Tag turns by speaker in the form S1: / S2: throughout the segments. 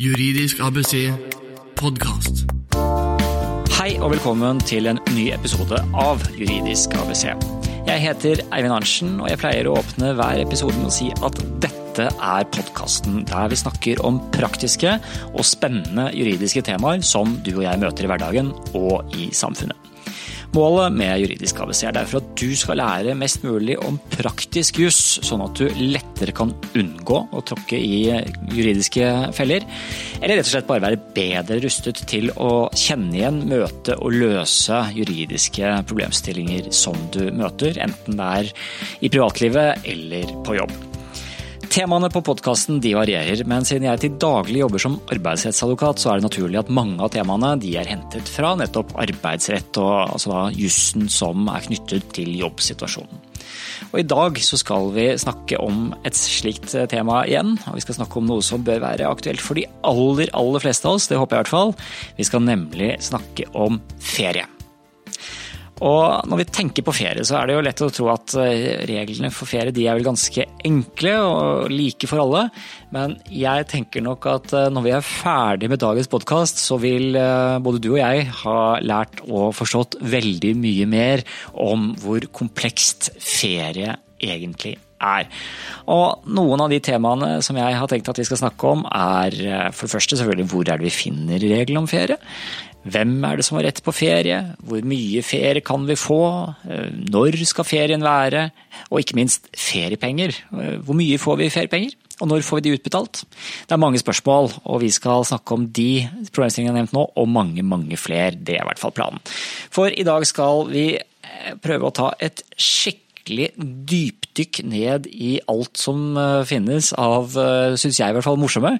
S1: Juridisk ABC podkast.
S2: Hei og velkommen til en ny episode av Juridisk ABC. Jeg heter Eivind Arntzen, og jeg pleier å åpne hver episode med å si at dette er podkasten der vi snakker om praktiske og spennende juridiske temaer som du og jeg møter i hverdagen og i samfunnet. Målet med Juridisk ABC er derfor at du skal lære mest mulig om praktisk juss, sånn at du lettere kan unngå å tråkke i juridiske feller, eller rett og slett bare være bedre rustet til å kjenne igjen, møte og løse juridiske problemstillinger som du møter, enten det er i privatlivet eller på jobb. Temaene på podkasten varierer, men siden jeg til daglig jobber som arbeidsrettsadvokat, så er det naturlig at mange av temaene er hentet fra nettopp arbeidsrett og altså da jussen som er knyttet til jobbsituasjonen. Og I dag så skal vi snakke om et slikt tema igjen. og Vi skal snakke om noe som bør være aktuelt for de aller, aller fleste av oss. Det håper jeg i hvert fall. Vi skal nemlig snakke om ferie. Og når vi tenker på ferie, så er det jo lett å tro at eh, reglene for ferie de er vel ganske enkle og like for alle. Men jeg tenker nok at eh, når vi er ferdig med dagens podkast, så vil eh, både du og jeg ha lært og forstått veldig mye mer om hvor komplekst ferie egentlig er. Og noen av de temaene som jeg har tenkt at vi skal snakke om, er for det første selvfølgelig hvor er det vi finner reglene om ferie. Hvem er det som har rett på ferie? Hvor mye ferie kan vi få? Når skal ferien være? Og ikke minst feriepenger. Hvor mye får vi i feriepenger? Og når får vi de utbetalt? Det er mange spørsmål, og vi skal snakke om de problemstillingene jeg har nevnt nå, og mange, mange flere. Det er i hvert fall planen. For i dag skal vi prøve å ta et skikkelig dypdykk ned i alt som finnes av, syns jeg i hvert fall, morsomme,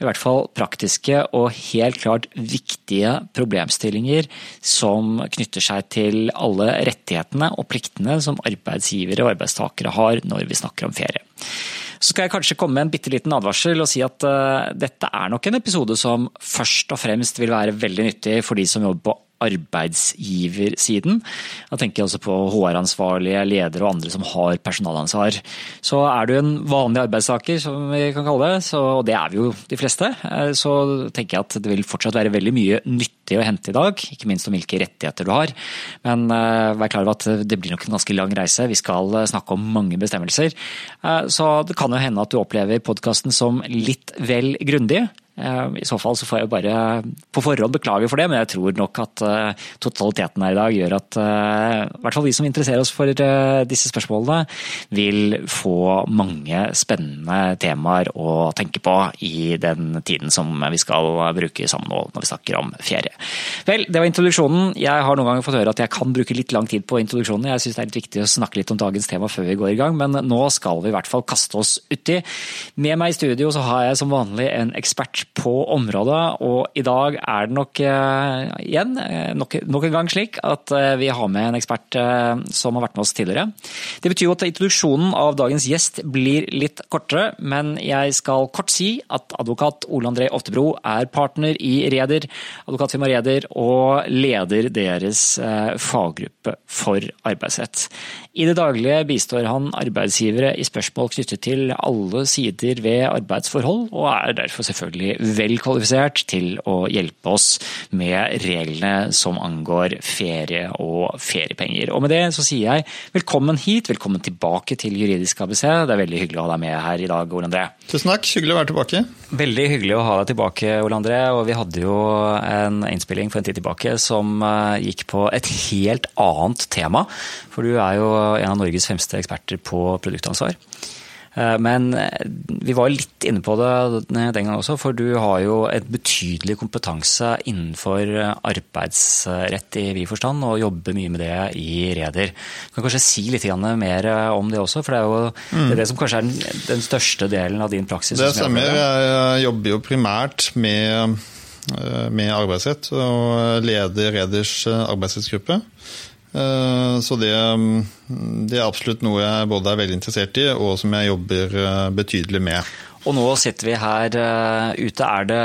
S2: i hvert fall praktiske og helt klart viktige problemstillinger som knytter seg til alle rettighetene og pliktene som arbeidsgivere og arbeidstakere har når vi snakker om ferie. Så skal jeg kanskje komme med en bitte liten advarsel og si at uh, dette er nok en episode som først og fremst vil være veldig nyttig for de som jobber på arbeidsgiversiden. Da tenker jeg også på HR-ansvarlige, ledere og andre som har personalansvar. Så er du en vanlig arbeidstaker, som vi kan kalle det, så, og det er vi jo de fleste, så tenker jeg at det vil fortsatt være veldig mye nyttig å hente i dag. Ikke minst om hvilke rettigheter du har. Men uh, vær klar over at det blir nok en ganske lang reise. Vi skal snakke om mange bestemmelser. Uh, så det kan jo hende at du opplever podkasten som litt vel grundig. I så fall så får jeg bare på forhånd beklage for det, men jeg tror nok at totaliteten her i dag gjør at i hvert fall vi som interesserer oss for disse spørsmålene, vil få mange spennende temaer å tenke på i den tiden som vi skal bruke sammen nå når vi snakker om ferie. Vel, det var introduksjonen. Jeg har noen ganger fått høre at jeg kan bruke litt lang tid på introduksjonen. Jeg syns det er litt viktig å snakke litt om dagens tema før vi går i gang, men nå skal vi i hvert fall kaste oss uti. Med meg i studio så har jeg som vanlig en ekspert på området, og i dag er det nok uh, igjen nok, nok, en gang slik at uh, vi har med en ekspert som har vært med oss tidligere. Det betyr jo at introduksjonen av dagens gjest blir litt kortere, men jeg skal kort si at advokat Ole André Oftebro er partner i Reder, advokatfirma Reder, og leder deres faggruppe for arbeidsrett. I det daglige bistår han arbeidsgivere i spørsmål knyttet til alle sider ved arbeidsforhold, og er derfor selvfølgelig vel kvalifisert til å hjelpe oss med reglene som angår ferie og feriepenger. Og med det så sier jeg velkommen hit, velkommen tilbake til Juridisk ABC. Det er veldig hyggelig å ha deg med her i dag, Ole André.
S3: Tusen takk, hyggelig å være tilbake.
S2: Veldig hyggelig å ha deg tilbake, Ole André. Og vi hadde jo en innspilling for en tid tilbake som gikk på et helt annet tema. For du er jo en av Norges fremste eksperter på produktansvar. Men vi var litt inne på det den gangen også, for du har jo et betydelig kompetanse innenfor arbeidsrett i vid forstand, og jobber mye med det i Reder. Du kan kanskje si litt mer om det også, for det er jo mm. det, er det som kanskje er den, den, største delen av din praksis?
S3: Det stemmer. Jeg jobber jo primært med, med arbeidsrett, og leder Reders arbeidsrettsgruppe. Så det, det, er absolutt noe jeg både er veldig interessert i, og som jeg jobber betydelig med.
S2: Og nå sitter vi her ute. Er det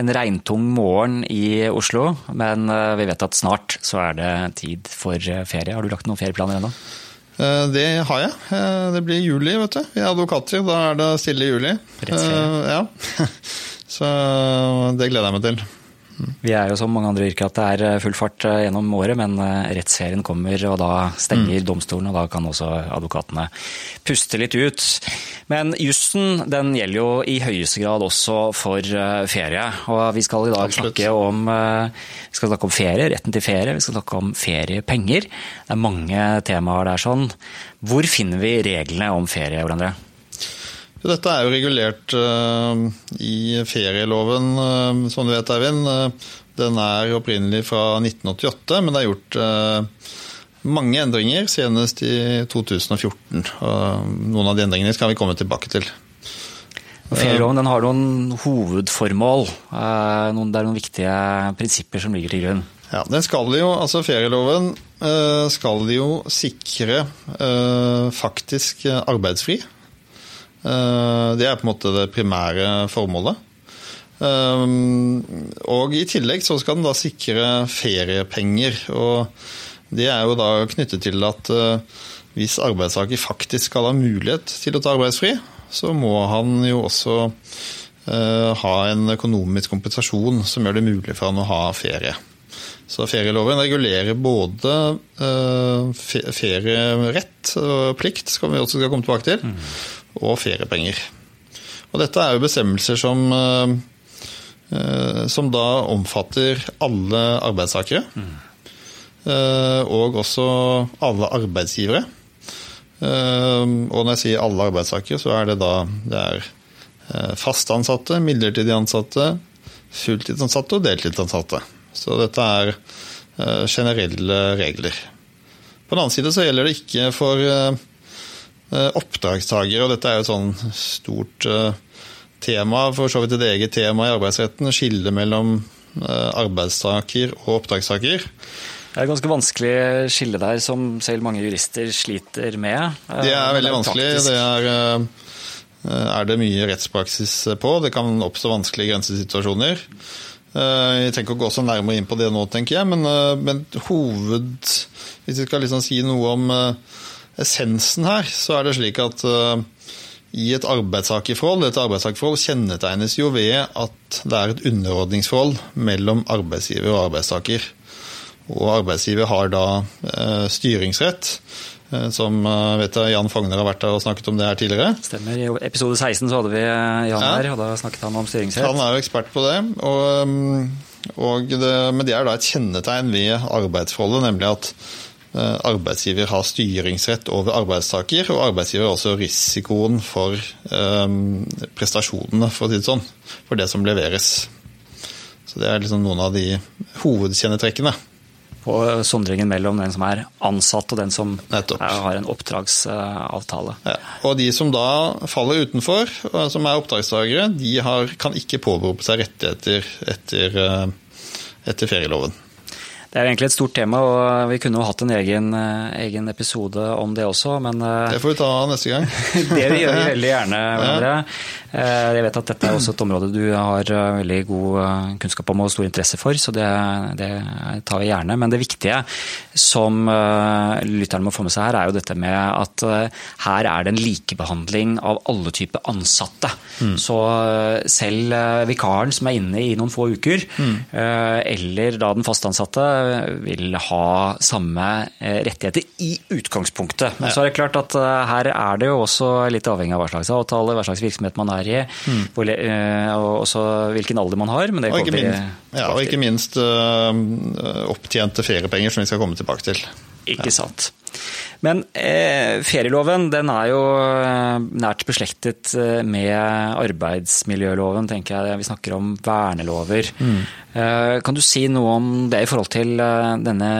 S2: en regntung morgen i Oslo? Men vi vet at snart så er det tid for ferie. Har du lagt noen ferieplaner ennå?
S3: Det har jeg. Det blir juli, vet du. Vi er advokater, da er det stille i juli.
S2: Rett ferie.
S3: Ja. Så det gleder jeg meg til.
S2: Vi er jo som mange andre yrker at det er eh, full fart eh, gjennom året, men rettsferien rettsserien kommer, og da stenger mm. domstolen, og da kan også advokatene puste litt ut. Men jussen den gjelder jo i høyeste grad også for ferie. Og vi skal i dag snakke om, skal snakke om ferie, retten til ferie, vi skal snakke om feriepenger. Det er mange temaer der sånn. Hvor finner vi reglene om ferie, Ole André?
S3: Dette er jo regulert uh, i ferieloven, uh, som du vet, Eivind. Uh, den er opprinnelig fra 1988, men det er gjort mange endringer, senest i 2014. noen av de endringene skal vi komme tilbake til.
S2: Ferieloven har noen hovedformål. Det er noen viktige prinsipper som ligger til grunn.
S3: Ja, den skal jo, altså Ferieloven skal jo sikre faktisk arbeidsfri. Eh, det er på en måte det primære formålet. Eh, og i tillegg så skal den da sikre feriepenger. Og det er jo da knyttet til at eh, hvis arbeidstaker faktisk skal ha mulighet til å ta arbeidsfri, så må han jo også ha en økonomisk kompensasjon som gjør det mulig for han å ha ferie. Så ferieloven regulerer både ferierett og plikt, som vi også skal komme tilbake til, mm og feriepenger. Og dette er jo bestemmelser som, eh, som da omfatter alle arbeidstakere. Mm. Og også alle arbeidsgivere. Eh, og når jeg sier alle arbeidstakere, så er det da det er fast ansatte, midlertidig ansatte, fulltidsansatte og deltidsansatte. Så dette er generelle regler. På den annen side så gjelder det ikke for Eh, oppdragstaker, og dette er jo et sånn stort eh, tema, for så vidt et eget tema i arbeidsretten, skille mellom eh, arbeidstaker og oppdragstaker.
S2: Det er et ganske vanskelig skille der, som selv mange jurister sliter med.
S3: Det er veldig vanskelig. Det er, er, det mye rettspraksis på. Det kan oppstå vanskelige grensesituasjoner. Jeg trenger ikke å gå så nærmere inn på det nå, tenker jeg, men, men hoved Hvis vi skal liksom si noe om essensen her, så er det slik at uh, i et arbeidstakerforhold et arbeidstakerforhold kjennetegnes jo ved at det er et underordningsforhold mellom arbeidsgiver og arbeidstaker. Og arbeidsgiver har da uh, styringsrett. Uh, som vet jeg, Jan Fogner har vært der og snakket om det her tidligere.
S2: Stemmer. I episode 16 så hadde vi Jan ja. her, og da snakket han om styringsrett.
S3: Han er jo ekspert på det. Og, um, og det, men det er da et kjennetegn ved arbeidsforholdet, nemlig at Eh, arbeidsgiver har styringsrett over arbeidstaker, og arbeidsgiver har også risikoen for um, prestasjonene, for å si det sånn, for det som leveres. Så Det er liksom noen av de hovedkjennetrekkene.
S2: Og sondringen mellom den som er ansatt og den som Nettopp. har en oppdragsavtale.
S3: Ja. Og de som da faller utenfor, som er oppdragstakere, de har, kan ikke påberope seg rettigheter etter, etter ferieloven.
S2: Det er egentlig et stort tema, og vi kunne jo hatt en egen, eh, egen episode om det også, men
S3: eh, Det får vi ta neste gang.
S2: det gjør vi veldig gjerne, hverandre. Eh, jeg vet at dette er også et område du har veldig god kunnskap om og stor interesse for, så det, det tar vi gjerne. Men det viktige som lytterne må få med seg her, er jo dette med at her er det en likebehandling av alle typer ansatte. Mm. Så selv vikaren som er inne i noen få uker, mm. eller da den fastansatte, vil ha samme eh, rettigheter i utgangspunktet. Men så er det klart at eh, her er det jo også litt avhengig av hva slags avtale, hva slags virksomhet man er i, mm. og også hvilken alder man har.
S3: og, ikke minst, ja, og ikke minst uh, opptjente feriepenger, som vi skal komme tilbake til.
S2: Ikke sant. Men eh, ferieloven den er jo eh, nært beslektet eh, med arbeidsmiljøloven, tenker jeg. Vi snakker om vernelover. Mm. Eh, kan du si noe om det i forhold til eh, denne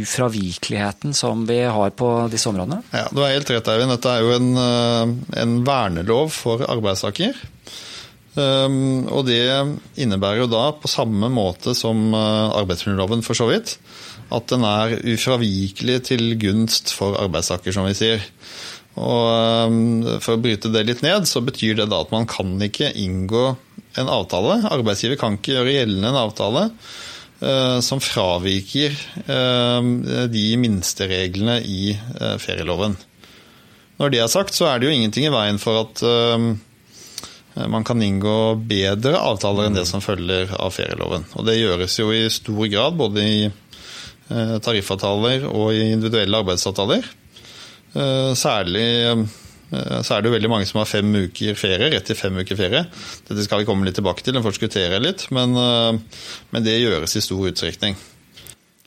S2: ufravikeligheten som vi har på disse områdene?
S3: Ja, Du er helt rett, Eivind. Dette er jo en, en vernelov for arbeidstaker. Um, og det innebærer jo da, på samme måte som arbeidsmiljøloven for så vidt, at den er ufravikelig til gunst for arbeidstaker, som vi sier. Og um, For å bryte det litt ned, så betyr det da at man kan ikke inngå en avtale. Arbeidsgiver kan ikke gjøre gjeldende en avtale uh, som fraviker uh, de minstereglene i ferieloven. Når det er sagt, så er det jo ingenting i veien for at man kan inngå bedre avtaler enn det som følger av ferieloven. Og det gjøres jo i stor grad både i tariffavtaler og individuelle arbeidsavtaler. Særlig så er det jo veldig mange som har fem uker ferie, rett til fem uker ferie. Dette skal vi komme litt tilbake til, og forskuttere litt, men, men det gjøres i stor utstrekning.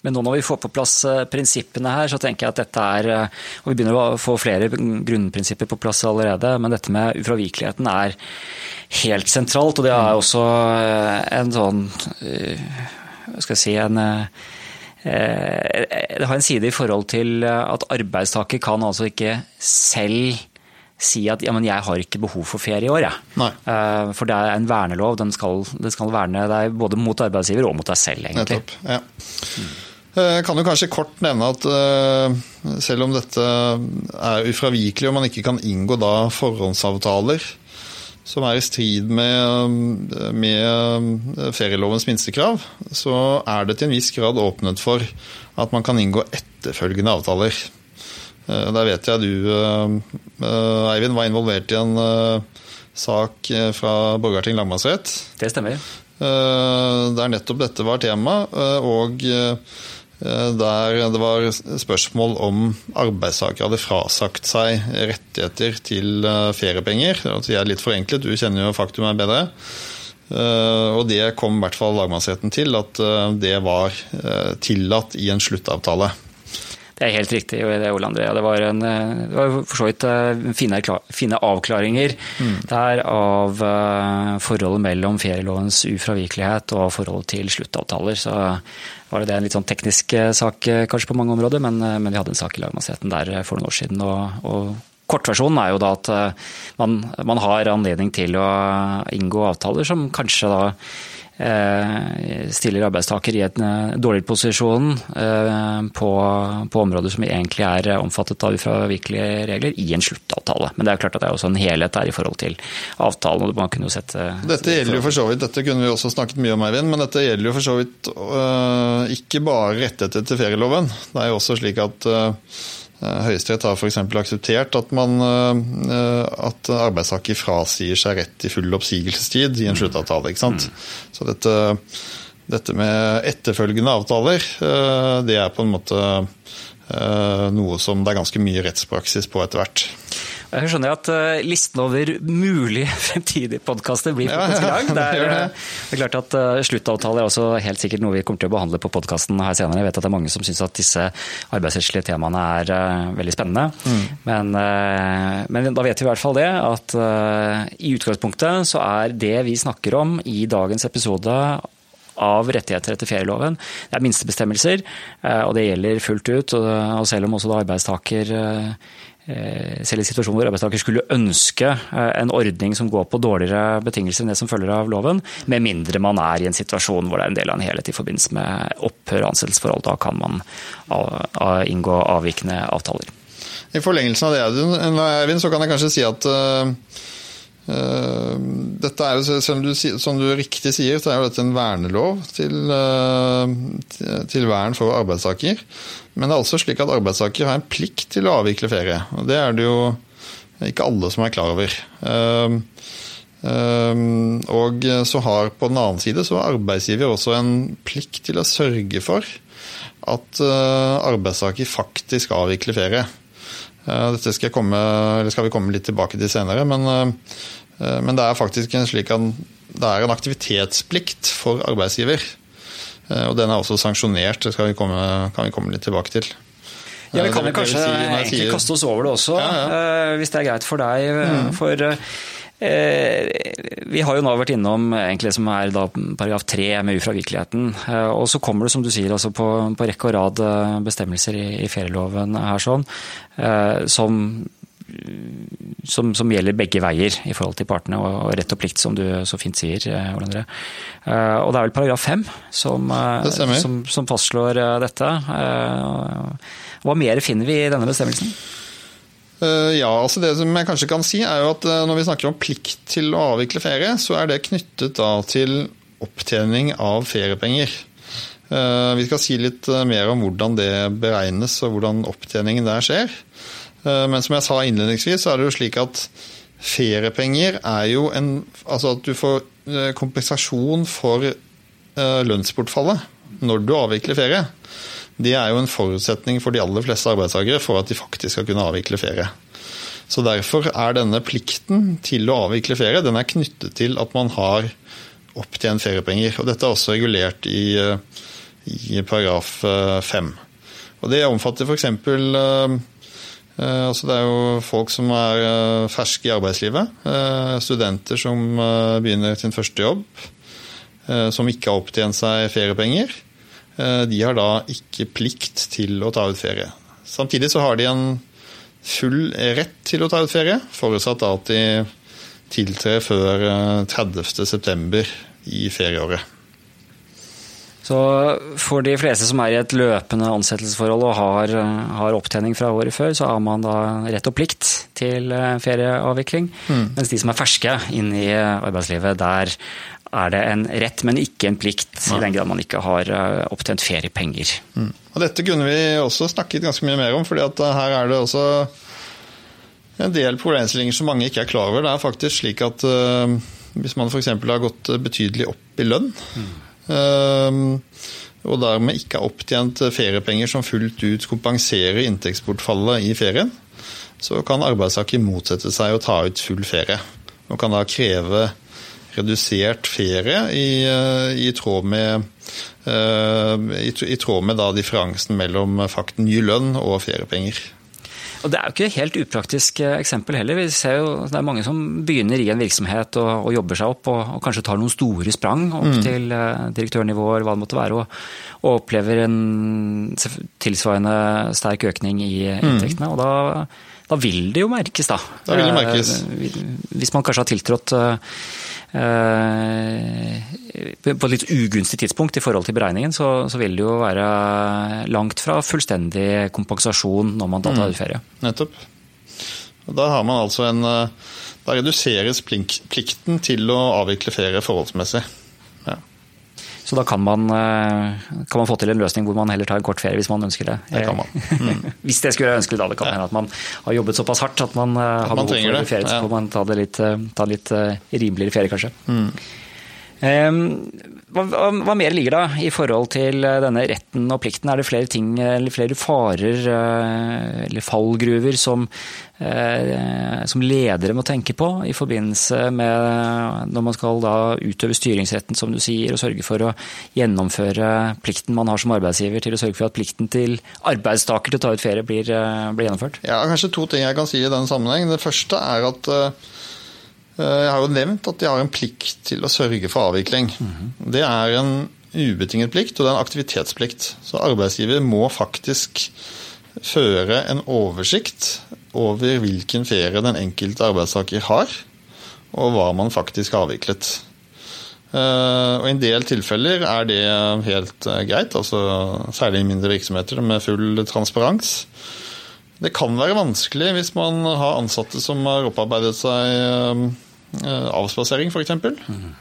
S2: Men nå når vi får på plass eh, prinsippene her, så tenker jeg at dette er eh, Og vi begynner å få flere grunnprinsipper på plass allerede, men dette med ufravikeligheten er helt sentralt. Og det er også eh, en sånn Hva skal jeg si en det har en side i forhold til at arbeidstaker kan altså ikke selv si at ja, men jeg har ikke behov for ferie i år. Ja. For det er en vernelov. Den skal, den skal verne deg både mot arbeidsgiver og mot deg selv. egentlig.
S3: Nettopp, ja. Mm. Jeg eh, kan jo kanskje kort nevne at eh, selv om dette er ufravikelig og man ikke kan inngå da forhåndsavtaler som er i strid med, med ferielovens minstekrav, så er det til en viss grad åpnet for at man kan inngå etterfølgende avtaler. Eh, der vet jeg du, Eivind, var involvert i en sak fra Borgarting lagmannsrett.
S2: Det stemmer.
S3: Der nettopp dette var tema. og Eh, der det var spørsmål om arbeidstakere hadde frasagt seg rettigheter til eh, feriepenger. Det er litt forenklet, du kjenner jo faktum er bedre. Eh, og det kom i hvert fall lagmannsretten til, at det var tillatt i en sluttavtale.
S2: Det er helt riktig, det, Ole André. Det var, en, det var for så vidt fine, fine avklaringer mm. der av forholdet mellom ferielovens ufravikelighet og forholdet til sluttavtaler. Så var det en litt sånn teknisk eh, sak eh, kanskje på mange områder, men, eh, men vi hadde en sak i lagmannsretten der for noen år siden. og, og Kortversjonen er jo da at man, man, har anledning til å inngå avtaler som kanskje da Eh, stiller arbeidstaker i en eh, dårligere posisjon eh, på, på, områder som egentlig er omfattet av ufravikelige regler, i en sluttavtale. Men det er jo klart at det er også en helhet der i forhold til avtalen. og man kunne jo sette...
S3: Dette gjelder jo for så vidt, dette kunne vi også snakket mye om, Eivind, men dette gjelder jo for så vidt ikke bare rettigheter til ferieloven. Det er jo også slik at Eh, Høyesterett har f.eks. akseptert at, man, eh, at arbeidstaker frasier seg rett til full oppsigelsestid i en sluttavtale. ikke sant? Mm. Så dette, dette, med etterfølgende avtaler, eh, det er på en måte noe som det er ganske mye rettspraksis på etter hvert.
S2: Jeg skjønner at eh, listen over mulige fremtidige podkaster blir faktisk lang. Det er, eh, det er klart at eh, Sluttavtaler er også helt sikkert noe vi kommer til å behandle på podkasten her senere. Jeg vet at det er mange som syns at disse arbeidsrettslige temaene er veldig spennende. Mm. Men, men, da vet vi i hvert fall det at i utgangspunktet så er det vi snakker om i dagens episode av rettigheter etter ferieloven. Det er minstebestemmelser, og det gjelder fullt ut. Og selv om også arbeidstaker selv i situasjonen hvor arbeidstaker skulle ønske eh, en ordning som går på dårligere betingelser enn det som følger av loven, med mindre man er i en situasjon hvor det er en del av en helhet i forbindelse med opphør av ansettelsesforhold. Da kan man inngå avvikende avtaler.
S3: I forlengelsen av det, Eivind, så kan jeg kanskje si at uh, dette er selv som du, som du, riktig sier, så er jo dette en vernelov til, til vern for arbeidstaker. Men det er også slik at arbeidstaker har en plikt til å avvikle ferie. og Det er det jo ikke alle som er klar over. Ehm, ehm, og så har på den annen side så har arbeidsgiver også en plikt til å sørge for at eh, arbeidstaker faktisk avvikler ferie. Eh, dette skal, komme, skal, vi komme litt tilbake til senere, men, eh, men det er faktisk slik at det er en aktivitetsplikt for arbeidsgiver. Eh, og den er også sanksjonert, det vi komme, kan vi komme litt tilbake til.
S2: Ja, Vi kan vel kanskje egentlig kaste oss over det også, ja, ja. Eh, hvis det er greit for deg. Eh, mm. For vi har jo nå vært innom egentlig som er da paragraf tre med ufravikeligheten. Og så kommer det, som du sier, altså på, på rekke og rad bestemmelser i, i ferieloven her sånn, som som, som, gjelder begge veier i forhold til partene, og, rett og plikt, som du så fint sier, eh, Ole André. Eh, og det er vel paragraf fem som, eh, som, som, fastslår dette. Hva mer finner vi i denne bestemmelsen?
S3: Ja, altså Det som jeg kanskje kan si, er jo at når vi snakker om plikt til å avvikle ferie, så er det knyttet da til opptjening av feriepenger. Vi skal si litt mer om hvordan det beregnes og hvordan opptjeningen der skjer. Eh, men som jeg sa innledningsvis, så er det jo slik at feriepenger er jo en Altså at du får eh, kompensasjon for eh, lønnsbortfallet når du avvikler ferie. Det er jo en forutsetning for de aller fleste arbeidstakere for at de faktisk skal kunne avvikle ferie. Så Derfor er denne plikten til å avvikle ferie den er knyttet til at man har opptjent feriepenger. Og Dette er også regulert i, i paragraf 5. Og Det omfatter f.eks. Altså det er jo folk som er ferske i arbeidslivet. Studenter som begynner sin første jobb. Som ikke har opptjent seg feriepenger. De har da ikke plikt til å ta ut ferie. Samtidig så har de en full rett til å ta ut ferie, forutsatt at de tiltrer før 30.9. i ferieåret.
S2: Så for de fleste som er i et løpende ansettelsesforhold og har, har, opptjening fra året før, så har man da rett og plikt til ferieavvikling. Mm. Mens de som er ferske inn i arbeidslivet, der er det en rett, men ikke en plikt, i den grad man ikke har opptjent feriepenger.
S3: Mm. Og Dette kunne vi også snakket ganske mye mer om, fordi at her er det også en del problemstillinger som mange ikke er klar over. Det er faktisk slik at uh, hvis man f.eks. har gått betydelig opp i lønn, mm. Uh, og dermed ikke har opptjent feriepenger som fullt ut kompenserer inntektsbortfallet i ferien, så kan arbeidstaker motsette seg å ta ut full ferie. Og kan da kreve redusert ferie i, i tråd med, i, i tråd med differansen mellom fakten ny lønn og feriepenger.
S2: Og Det er jo ikke et helt upraktisk eh, eksempel heller. Vi ser jo Det er mange som begynner i en virksomhet og, og jobber seg opp, og, og, kanskje tar noen store sprang opp mm. til uh, direktørnivå hva det måtte være, og, og, opplever en tilsvarende sterk økning i mm. inntektene. og da da vil det jo merkes, da.
S3: Da vil det merkes.
S2: Hvis man kanskje har tiltrådt Eh, på et litt ugunstig tidspunkt i forhold til beregningen, så, så, vil det jo være langt fra fullstendig kompensasjon når man da tar ut ferie.
S3: Mm, nettopp. Og da har man altså en eh, Da reduseres plikten til å avvikle ferie forholdsmessig.
S2: Så da kan man, eh, kan man, få til en løsning hvor man heller tar en kort ferie hvis man ønsker det.
S3: Det kan man. Mm.
S2: hvis det skulle være ønskelig, da. Det kan hende at man har jobbet såpass hardt at man at har behov for det. ferie. Så får man ta det litt, eh, ta litt rimeligere ferie, kanskje. Mm. Hva, hva, mer ligger da i forhold til denne retten og plikten? Er det flere ting, eller flere farer eller fallgruver som, som ledere må tenke på i forbindelse med når man skal da utøve styringsretten, som du sier, og sørge for å gjennomføre plikten man har som arbeidsgiver til å sørge for at plikten til arbeidstaker til å ta ut ferie blir, blir gjennomført?
S3: Ja, Kanskje to ting jeg kan si i den sammenheng. Det første er at Eh, jeg har jo nevnt at de har en plikt til å sørge for avvikling. Det er en ubetinget plikt, og det er en aktivitetsplikt. Så arbeidsgiver må faktisk føre en oversikt over hvilken ferie den enkelte arbeidstaker har, og hva man faktisk har avviklet. Eh, og I en del tilfeller er det helt eh, greit, altså særlig i mindre virksomheter med full transparens. Det kan være vanskelig hvis man har ansatte som har opparbeidet seg Eh, avspasering, f.eks. Mm.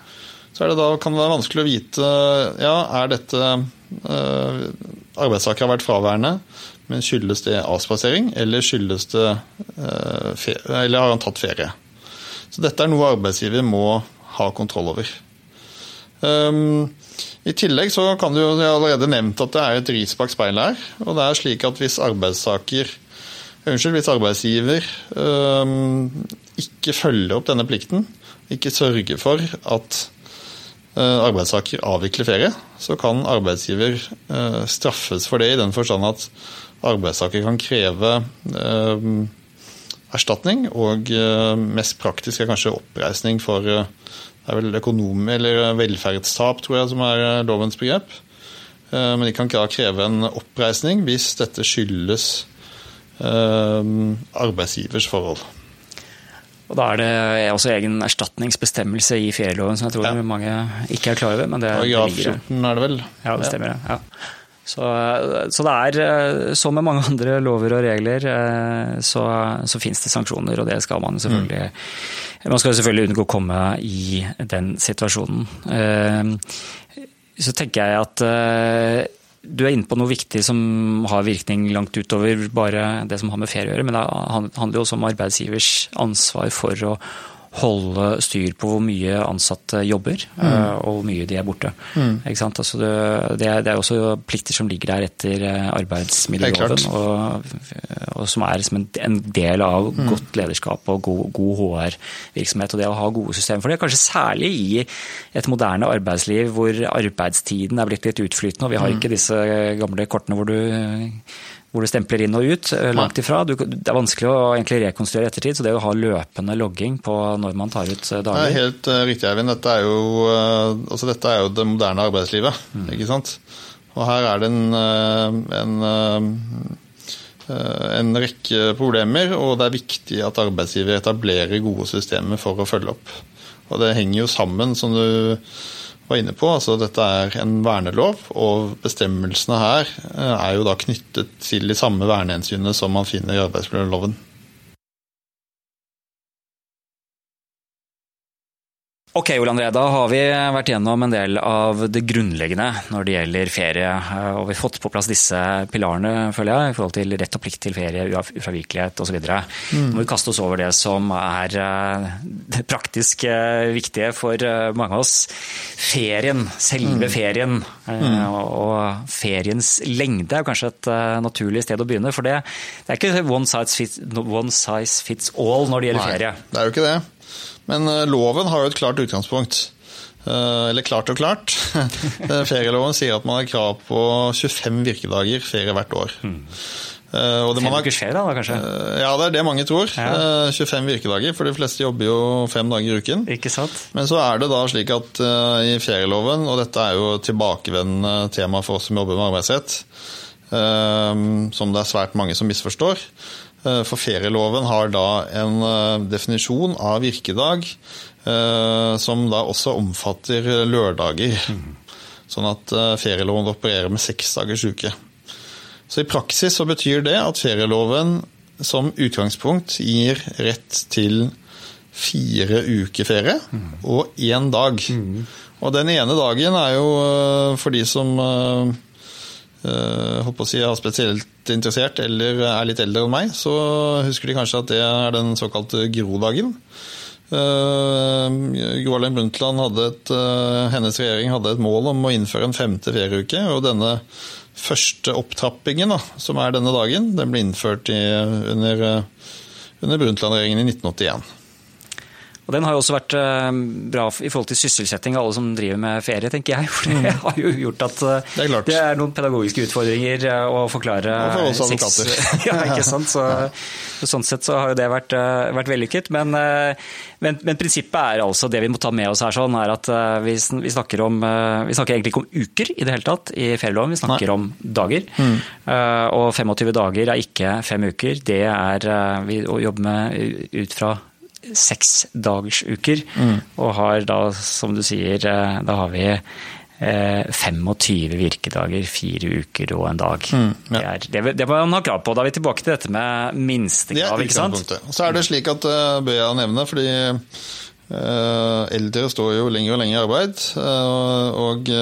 S3: Så da, kan det være vanskelig å vite ja, er dette uh, Arbeidstaker har vært fraværende, men skyldes det avspasering, eller skyldes det Eller har han tatt ferie? Så dette er noe arbeidsgiver må ha kontroll over. Um, I tillegg så kan du jo, allerede nevnt at det er et ris bak speilet her. Og det er slik at hvis arbeidstaker Unnskyld, hvis arbeidsgiver um, ikke følger opp denne plikten, ikke sørger for at uh, arbeidstaker avvikler ferie, så kan arbeidsgiver uh, straffes for det i den forstand at arbeidstaker kan kreve uh, erstatning, og mest praktisk er kanskje oppreisning for det er vel økonom, eller velferdstap, tror jeg, som er lovens begrep. Men de kan kreve en oppreisning hvis dette skyldes Eh, arbeidsgivers forhold.
S2: Og Da er det også egen erstatningsbestemmelse i ferieloven som jeg tror ja. mange ikke er klar over. men det,
S3: Paragraf 14 er det vel?
S2: Ja, det stemmer. Ja. Så, så, det er, eh, som med mange andre lover og regler, eh, så, så finnes det sanksjoner, og det skal man selvfølgelig mm. Man skal selvfølgelig unngå å komme i den situasjonen. Så tenker jeg at du er inne på noe viktig som har virkning langt utover bare det som har med ferie å gjøre, men det handler jo også om arbeidsgivers ansvar for å holde styr på hvor mye ansatte jobber, mm. Eh, og hvor mye de er borte. Mm. Altså det, det, er, også plikter som ligger der etter eh, arbeidsmiljøloven, og, og, som er som en, en del av mm. godt lederskap og god, god HR-virksomhet. Og det å ha gode systemer for det, kanskje særlig i et moderne arbeidsliv hvor arbeidstiden er blitt litt utflytende, og vi har mm. ikke disse gamle kortene hvor du hvor du stempler inn og ut. Eh, langt ifra. Du, det er vanskelig å egentlig rekonstruere ettertid, så det å ha løpende logging på når man tar ut dager
S3: Det er helt uh, riktig, Eivind. Dette er jo, altså dette er jo det moderne arbeidslivet. Mm. ikke sant? Og her er det en, en, en rekke problemer, og det er viktig at arbeidsgiver etablerer gode systemer for å følge opp. Og det henger jo sammen, som du var inne på. Altså, dette er en vernelov, og bestemmelsene her eh, er jo da knyttet til de samme vernehensynene som man finner i arbeidsmiljøloven.
S2: Ok, Ole André, da har vi vært gjennom en del av det grunnleggende når det gjelder ferie. Og vi har fått på plass disse pilarene, føler jeg, i forhold til rett og plikt til ferie, ufravikelighet osv. Mm. Nå må vi kaste oss over det som er eh, det praktisk eh, viktige for eh, mange av oss. Ferien, selve mm. ferien. Mm. Og feriens lengde er kanskje et naturlig sted å begynne. For det, det er ikke one size, fits, one size fits all når det gjelder
S3: Nei,
S2: ferie.
S3: Det er jo ikke det. Men eh, loven har jo et klart utgangspunkt. Eh, eller klart og klart. Ferieloven sier at man har krav på 25 virkedager ferie hvert år. Mm.
S2: Uh, fem uker ferie, da, kanskje?
S3: ja, det er det mange tror. Ja. 25 virkedager, for de fleste jobber jo fem dager i uken.
S2: Ikke sant?
S3: Men så er det da slik at i ferieloven, og dette er jo tilbakevendende tema for oss som jobber med arbeidsrett, som det er svært mange som misforstår, Eh, for ferieloven har da en eh, definisjon av virkedag eh, som da også omfatter lørdager. Sånn at ferieloven opererer med seks dagers uke. Så i praksis så betyr det at ferieloven som utgangspunkt gir rett til fire uker ferie og én dag. Og den ene dagen er jo for de som håper å si, er spesielt interessert eller er litt eldre enn meg, så husker de kanskje at det er den såkalte Gro-dagen. Uh, Gro Harlem Brundtland hadde et, uh, hennes regjering hadde et mål om å innføre en femte ferieuke. og denne første opptrappingen, da, som er denne dagen, den ble innført i, under, under Brundtland-regjeringen i 1981.
S2: Og Den har jo også vært eh, bra i forhold til sysselsetting av alle som driver med ferie, tenker jeg. For det har jo gjort at eh, det er, det er noen pedagogiske utfordringer eh, å forklare
S3: Og for oss advokater.
S2: ja, ikke sant. Så, sånn sett så har jo det vært, vært vellykket. Men, men, men, prinsippet er altså, det vi må ta med oss her, sånn, er at vi, vi, snakker om Vi snakker egentlig ikke om uker i det hele tatt i ferieloven, vi snakker Nei. om dager. Mm. Og 25 dager er ikke fem uker. Det er vi jobbe med ut fra seksdagersuker. Mm. Og har da, som du sier, eh, da har vi 25 eh, virkedager, fire uker og en dag. Mm, ja. det, er, det, det man ha krav på. Da er vi tilbake til dette med minstekrav. ikke sant?
S3: Så er det slik at uh, bør jeg nevne, fordi uh, eldre står jo lenger og lenger i arbeid. Uh, og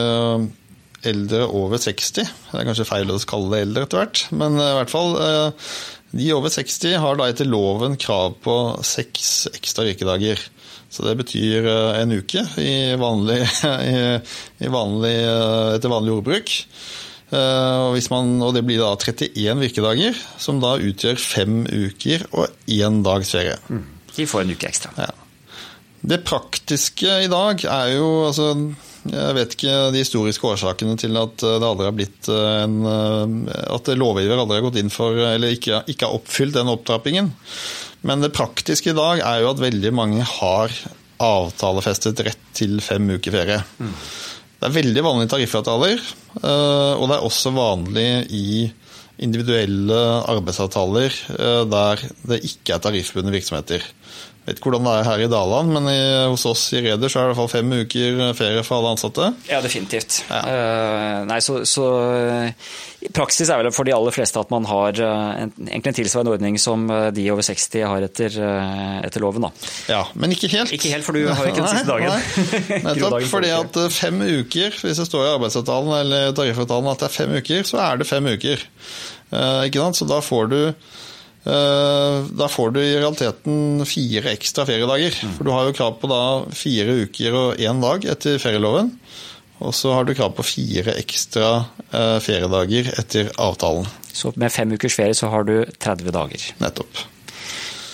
S3: eldre over 60, det er kanskje feil å kalle det eldre etter hvert, men i hvert fall de over 60 har da etter loven krav på seks ekstra virkedager. Så det betyr eh, en uke i vanlig, i vanlig, eh, etter vanlig ordbruk. Eh, og, man, og, det blir da 31 virkedager, som da utgjør fem uker og én dags ferie. Mm.
S2: De får en uke ekstra.
S3: Ja. Det praktiske i dag er jo altså jeg vet ikke de historiske årsakene til at det aldri har blitt eh, en eh, At lovgiver aldri har gått inn for, eller ikke, ikke har oppfylt den opptrappingen. Men det praktiske i dag er jo at veldig mange har avtalefestet rett til fem uker ferie. Mm. Det er veldig vanlig tariffavtaler, eh, og det er også vanlig i individuelle arbeidsavtaler der det ikke er tariffbundne virksomheter. Vet ikke hvordan det er her i Daland, men i, hos oss i Reder så er det i hvert fall fem uker ferie for alle ansatte.
S2: Ja, definitivt.
S3: Ja.
S2: Uh, nei, så, så i praksis er vel for de aller fleste at man har eh, en, egentlig en tilsvarende ordning som eh, de over 60 har etter, etter loven. Da.
S3: Ja, men ikke helt.
S2: Ikke helt, for du har ikke den siste dagen.
S3: Nei, Nettopp fordi at fem uker, hvis det står i arbeidsavtalen eller tariffavtalen at det er fem uker, så er det fem uker. Uh, ikke sant? Så da får du da får du i realiteten fire ekstra feriedager.
S2: Mm.
S3: For du har jo krav på da fire uker og én dag etter ferieloven. Og så har du krav på fire ekstra eh, feriedager etter avtalen.
S2: Så med fem ukers ferie så har du 30 dager.
S3: Nettopp.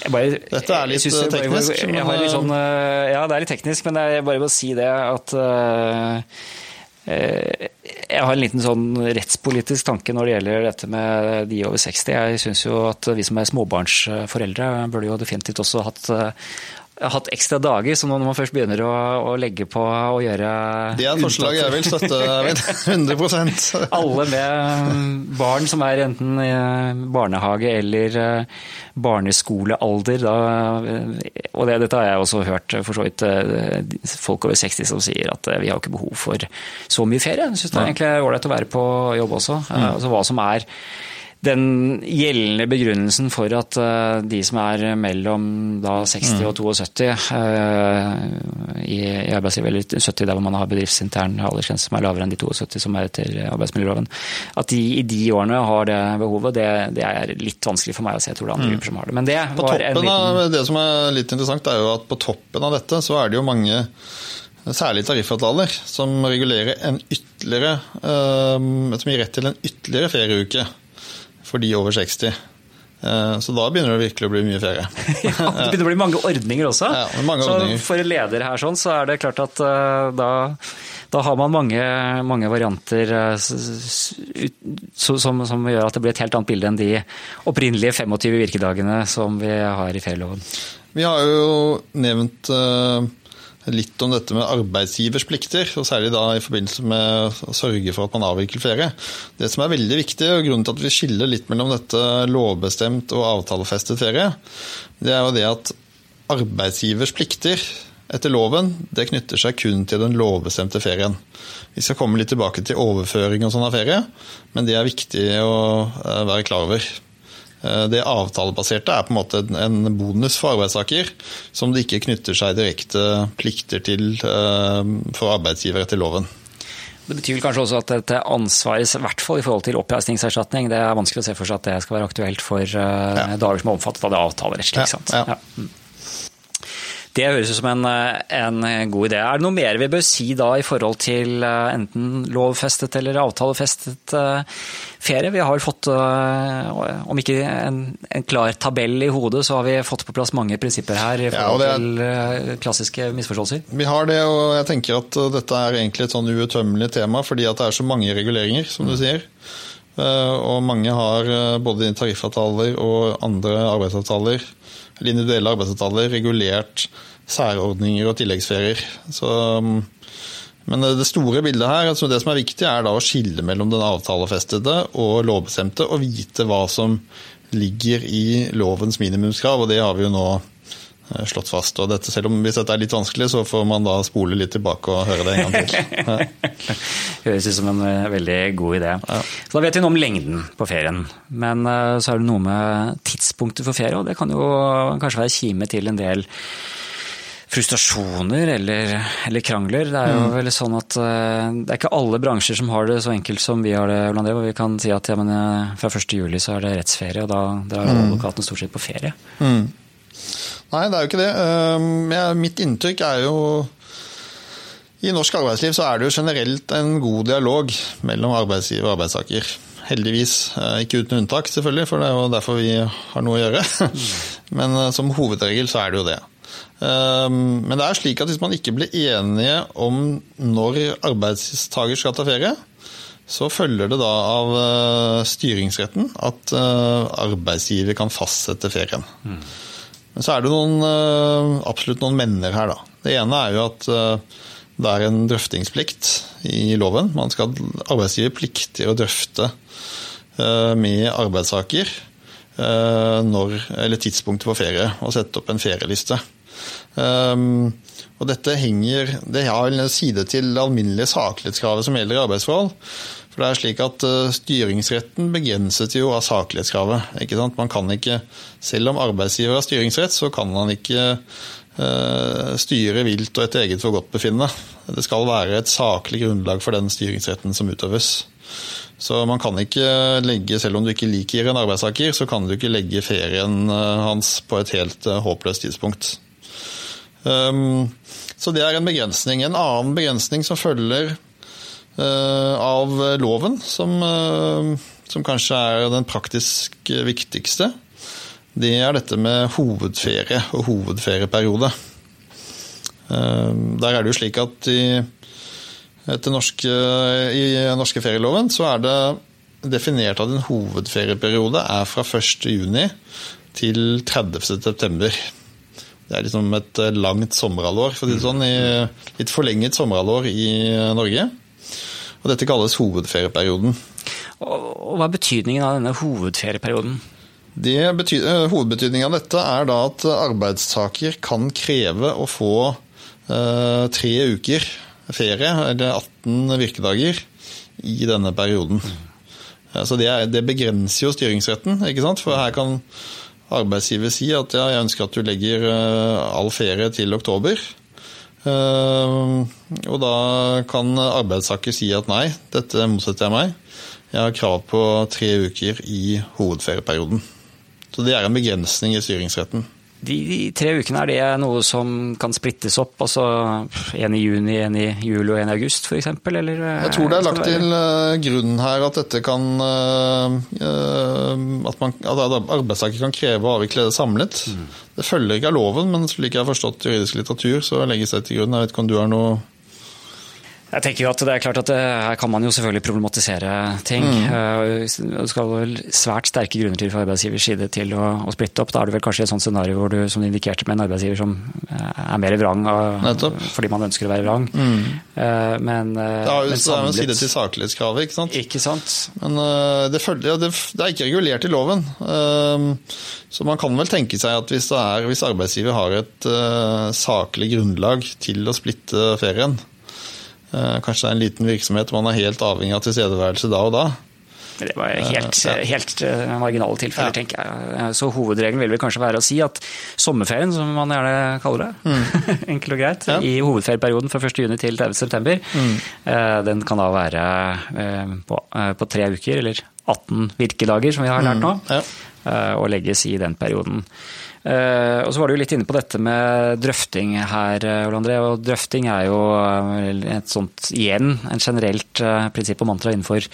S2: Jeg bare,
S3: Dette er litt,
S2: jeg teknisk.
S3: eh,
S2: jeg
S3: teknisk,
S2: Jeg,
S3: men,
S2: har litt
S3: eh,
S2: sånn, eh, ja, det er litt teknisk, men jeg bare må si det at eh, eh, jeg har en liten sånn rettspolitisk tanke når det gjelder dette med de over 60. Jeg syns jo at vi som er småbarnsforeldre, burde jo definitivt også hatt eh, hatt ekstra dager, så når man først begynner å, å legge på å gjøre
S3: Det er et forslag jeg vil støtte, Eivind. 100
S2: alle med barn som er enten i barnehage eller eh, barneskolealder. Da, eh, og det, dette har jeg også hørt for så vidt eh, folk over 60 som sier at eh, vi har ikke behov for så mye ferie. Syns det er egentlig ålreit å være på jobb også. Mm. Altså hva som er den gjeldende begrunnelsen for at eh, de som er mellom da 60 og 72 eh, i, i arbeidslivet, eller 70 der hvor man har bedriftsintern aldersgrense som er lavere enn de 72 som er etter arbeidsmiljøloven, at de i de årene har det behovet, det, det er litt vanskelig for meg å se. Jeg tror det er andre grupper som har det. Men det
S3: På
S2: var en liten
S3: av Det som er litt interessant, er jo at på toppen av dette så er det jo mange Særlig tariffavtaler som regulerer en ytterligere eh, Som gir rett til en ytterligere ferieuke for de over 60. Eh, Så da begynner det virkelig å bli mye ferie.
S2: ja, det begynner å bli mange ordninger også.
S3: Ja, mange
S2: så
S3: ordninger.
S2: for en leder her sånn, så er det klart at eh, da, da har man mange, mange varianter eh, som, som gjør at det blir et helt annet bilde enn de opprinnelige 25 virkedagene som vi har i ferieloven.
S3: Vi har jo nevnt litt om dette med arbeidsgivers plikter, og særlig da i forbindelse med å sørge for at man avvikler ferie. Det som er veldig viktig, og grunnen til at vi skiller litt mellom dette lovbestemt og avtalefestet ferie, det er jo det at arbeidsgivers plikter etter loven, det knytter seg kun til den lovbestemte ferien. Vi skal komme litt tilbake til overføring og sånn av ferie, men det er viktig å eh, være klar over. Eh, Det avtalebaserte er på en måte en bonus for arbeidstaker, som det ikke knytter seg direkte plikter til eh, for arbeidsgiver etter loven.
S2: Det betyr vel kanskje også at dette ansvaret, i hvert fall i forhold til oppreisningserstatning, det er vanskelig å se for seg at det skal være aktuelt for ja. dager som er omfattet av det avtalerettslige.
S3: Ja, ja.
S2: Mm. Det høres ut som en, eh, en god idé. Er det noe mer vi bør si da i forhold til eh, enten lovfestet eller avtalefestet eh, ferie? Vi har fått, eh, om ikke en, en klar tabell i hodet, så har vi fått på plass mange prinsipper her i forhold
S3: ja, er-
S2: til eh, klassiske misforståelser.
S3: Vi har det, og jeg tenker at dette er egentlig et sånn uutømmelig tema, fordi at det er så mange reguleringer, som du sier. Uh, Og mange har både tariffavtaler og andre arbeidsavtaler, eller individuelle arbeidsavtaler, regulert særordninger og tilleggsferier. Så, um, men det store bildet her, altså det som er viktig, er da å skille mellom den avtalefestede og lovbestemte, og vite hva som ligger i lovens minimumskrav, og det har vi jo nå slått fast. Og dette, selv om hvis dette er litt vanskelig, så får man da spole litt tilbake og høre det en gang til. Ja.
S2: Høres ut som en eh, veldig god idé. Så Da vet vi noe om lengden på ferien. Men eh, så er det noe med tidspunktet for ferie, og det kan jo kanskje være kime til en del frustrasjoner eller, eller krangler. Det er jo vel sånn at eh, det er ikke alle bransjer som har det så enkelt som vi har det. Olander, hvor vi kan si at ja, men, eh, fra 1. juli så er det rettsferie, og da drar advokaten stort sett på ferie.
S3: Nei, det er jo ikke det. Jeg- Mitt inntrykk er jo I norsk arbeidsliv så er det jo generelt en god dialog mellom arbeidsgiver og arbeidstaker. Heldigvis. Eh, Ikke uten unntak, selvfølgelig, for det er jo derfor vi har noe å gjøre. Men eh, som hovedregel så er det jo det. Um, Men det er slik at hvis man ikke blir enige om når arbeidstaker skal ta ferie, så følger det da av eh, styringsretten at arbeidsgiver kan fastsette ferien. Men så er det noen, eh, absolutt noen menner her, da. Det ene er jo at eh, det er en drøftingsplikt i loven. Man skal, arbeidsgiver plikter å drøfte eh, med arbeidstaker når, eller tidspunktet for ferie, og sette opp en ferieliste. Um, og dette henger Det har en side til det alminnelige saklighetskravet som gjelder arbeidsforhold. For det er slik at uh, Styringsretten begrenset jo av saklighetskravet. ikke sant? Man kan ikke, Selv om arbeidsgiver har styringsrett, så kan man ikke uh, styre vilt og etter eget forgodtbefinnende. Det skal være et saklig grunnlag for den styringsretten som utøves. Så man kan ikke legge, selv om du ikke liker en arbeidstaker, så kan du ikke legge ferien uh, hans på et helt håpløst tidspunkt. Um, så det er en begrensning. En annen begrensning som følger av loven, som, uh, som, kanskje er den praktisk viktigste, det er dette med hovedferie og hovedferieperiode. Uh, der er det jo slik at i, norske, i norske ferieloven så er det definert at en hovedferieperiode er fra 1.6 til 30.9. Det er liksom et eh, langt sommerhalvår, for å si det sånn. Litt forlenget sommerhalvår i eh, Norge. Og dette kalles hovedferieperioden.
S2: Og Hva er betydningen av denne hovedferieperioden?
S3: Det betyr, eh, hovedbetydningen av dette er da at arbeidstaker kan kreve å få eh, tre uker ferie, eller 18 virkedager, i denne perioden. Så det, er, det begrenser jo styringsretten, ikke sant? for her kan arbeidsgiver si at ja, jeg ønsker at du legger eh, all ferie til oktober. Eh, og da kan arbeidstaker si at nei, dette motsetter jeg meg. Jeg har krav på tre uker i hovedferieperioden. Så det er en begrensning i styringsretten.
S2: De, de, tre ukene, er det noe som kan splittes opp? Altså en i juni, en i juli og en i august f.eks.?
S3: Jeg tror det er lagt til grunnen grunn her at dette kan uh, At, man, at arbeidstaker kan kreve å avvikle det samlet. Mm. Det følger ikke av loven, men slik jeg har forstått juridisk litteratur, så legges det til grunn. Jeg vet ikke om du har noe
S2: jeg tenker jo at det er klart at det, Her kan man jo selvfølgelig problematisere ting. Mm. Eh, det skal vel svært sterke grunner til fra arbeidsgivers side til å, å, splitte opp. Da er det vel kanskje et sånt scenario hvor du som du indikerte med en arbeidsgiver som eh, er mer vrang av, fordi man ønsker å være vrang. Mm.
S3: Eh, men, det er jo en side til saklighetskravet, ikke sant.
S2: Ikke sant?
S3: Men det, følger, det, det, er ikke regulert i loven. Så man kan vel tenke seg at hvis, er, hvis arbeidsgiver har et saklig grunnlag til å splitte ferien, Eh, kanskje det er en liten virksomhet man er helt avhengig av tilstedeværelse da og da.
S2: Det var helt, ja. helt eh, marginale tilfeller, ja. tenker jeg. Så hovedregelen vil vel kanskje være å si at sommerferien, som man gjerne kaller det, mm. enkelt og greit, ja. i hovedferieperioden fra 1.6 til 30.9, mm. Eh, den kan da være på, på, tre uker, eller 18 virkedager, som vi har lært mm. nå, mm. og legges i den perioden. Eh, og så var du litt inne på dette med drøfting her, eh, Ole André. Og drøfting er jo eh, et sånt, igjen, en generelt prinsipp og mantra innenfor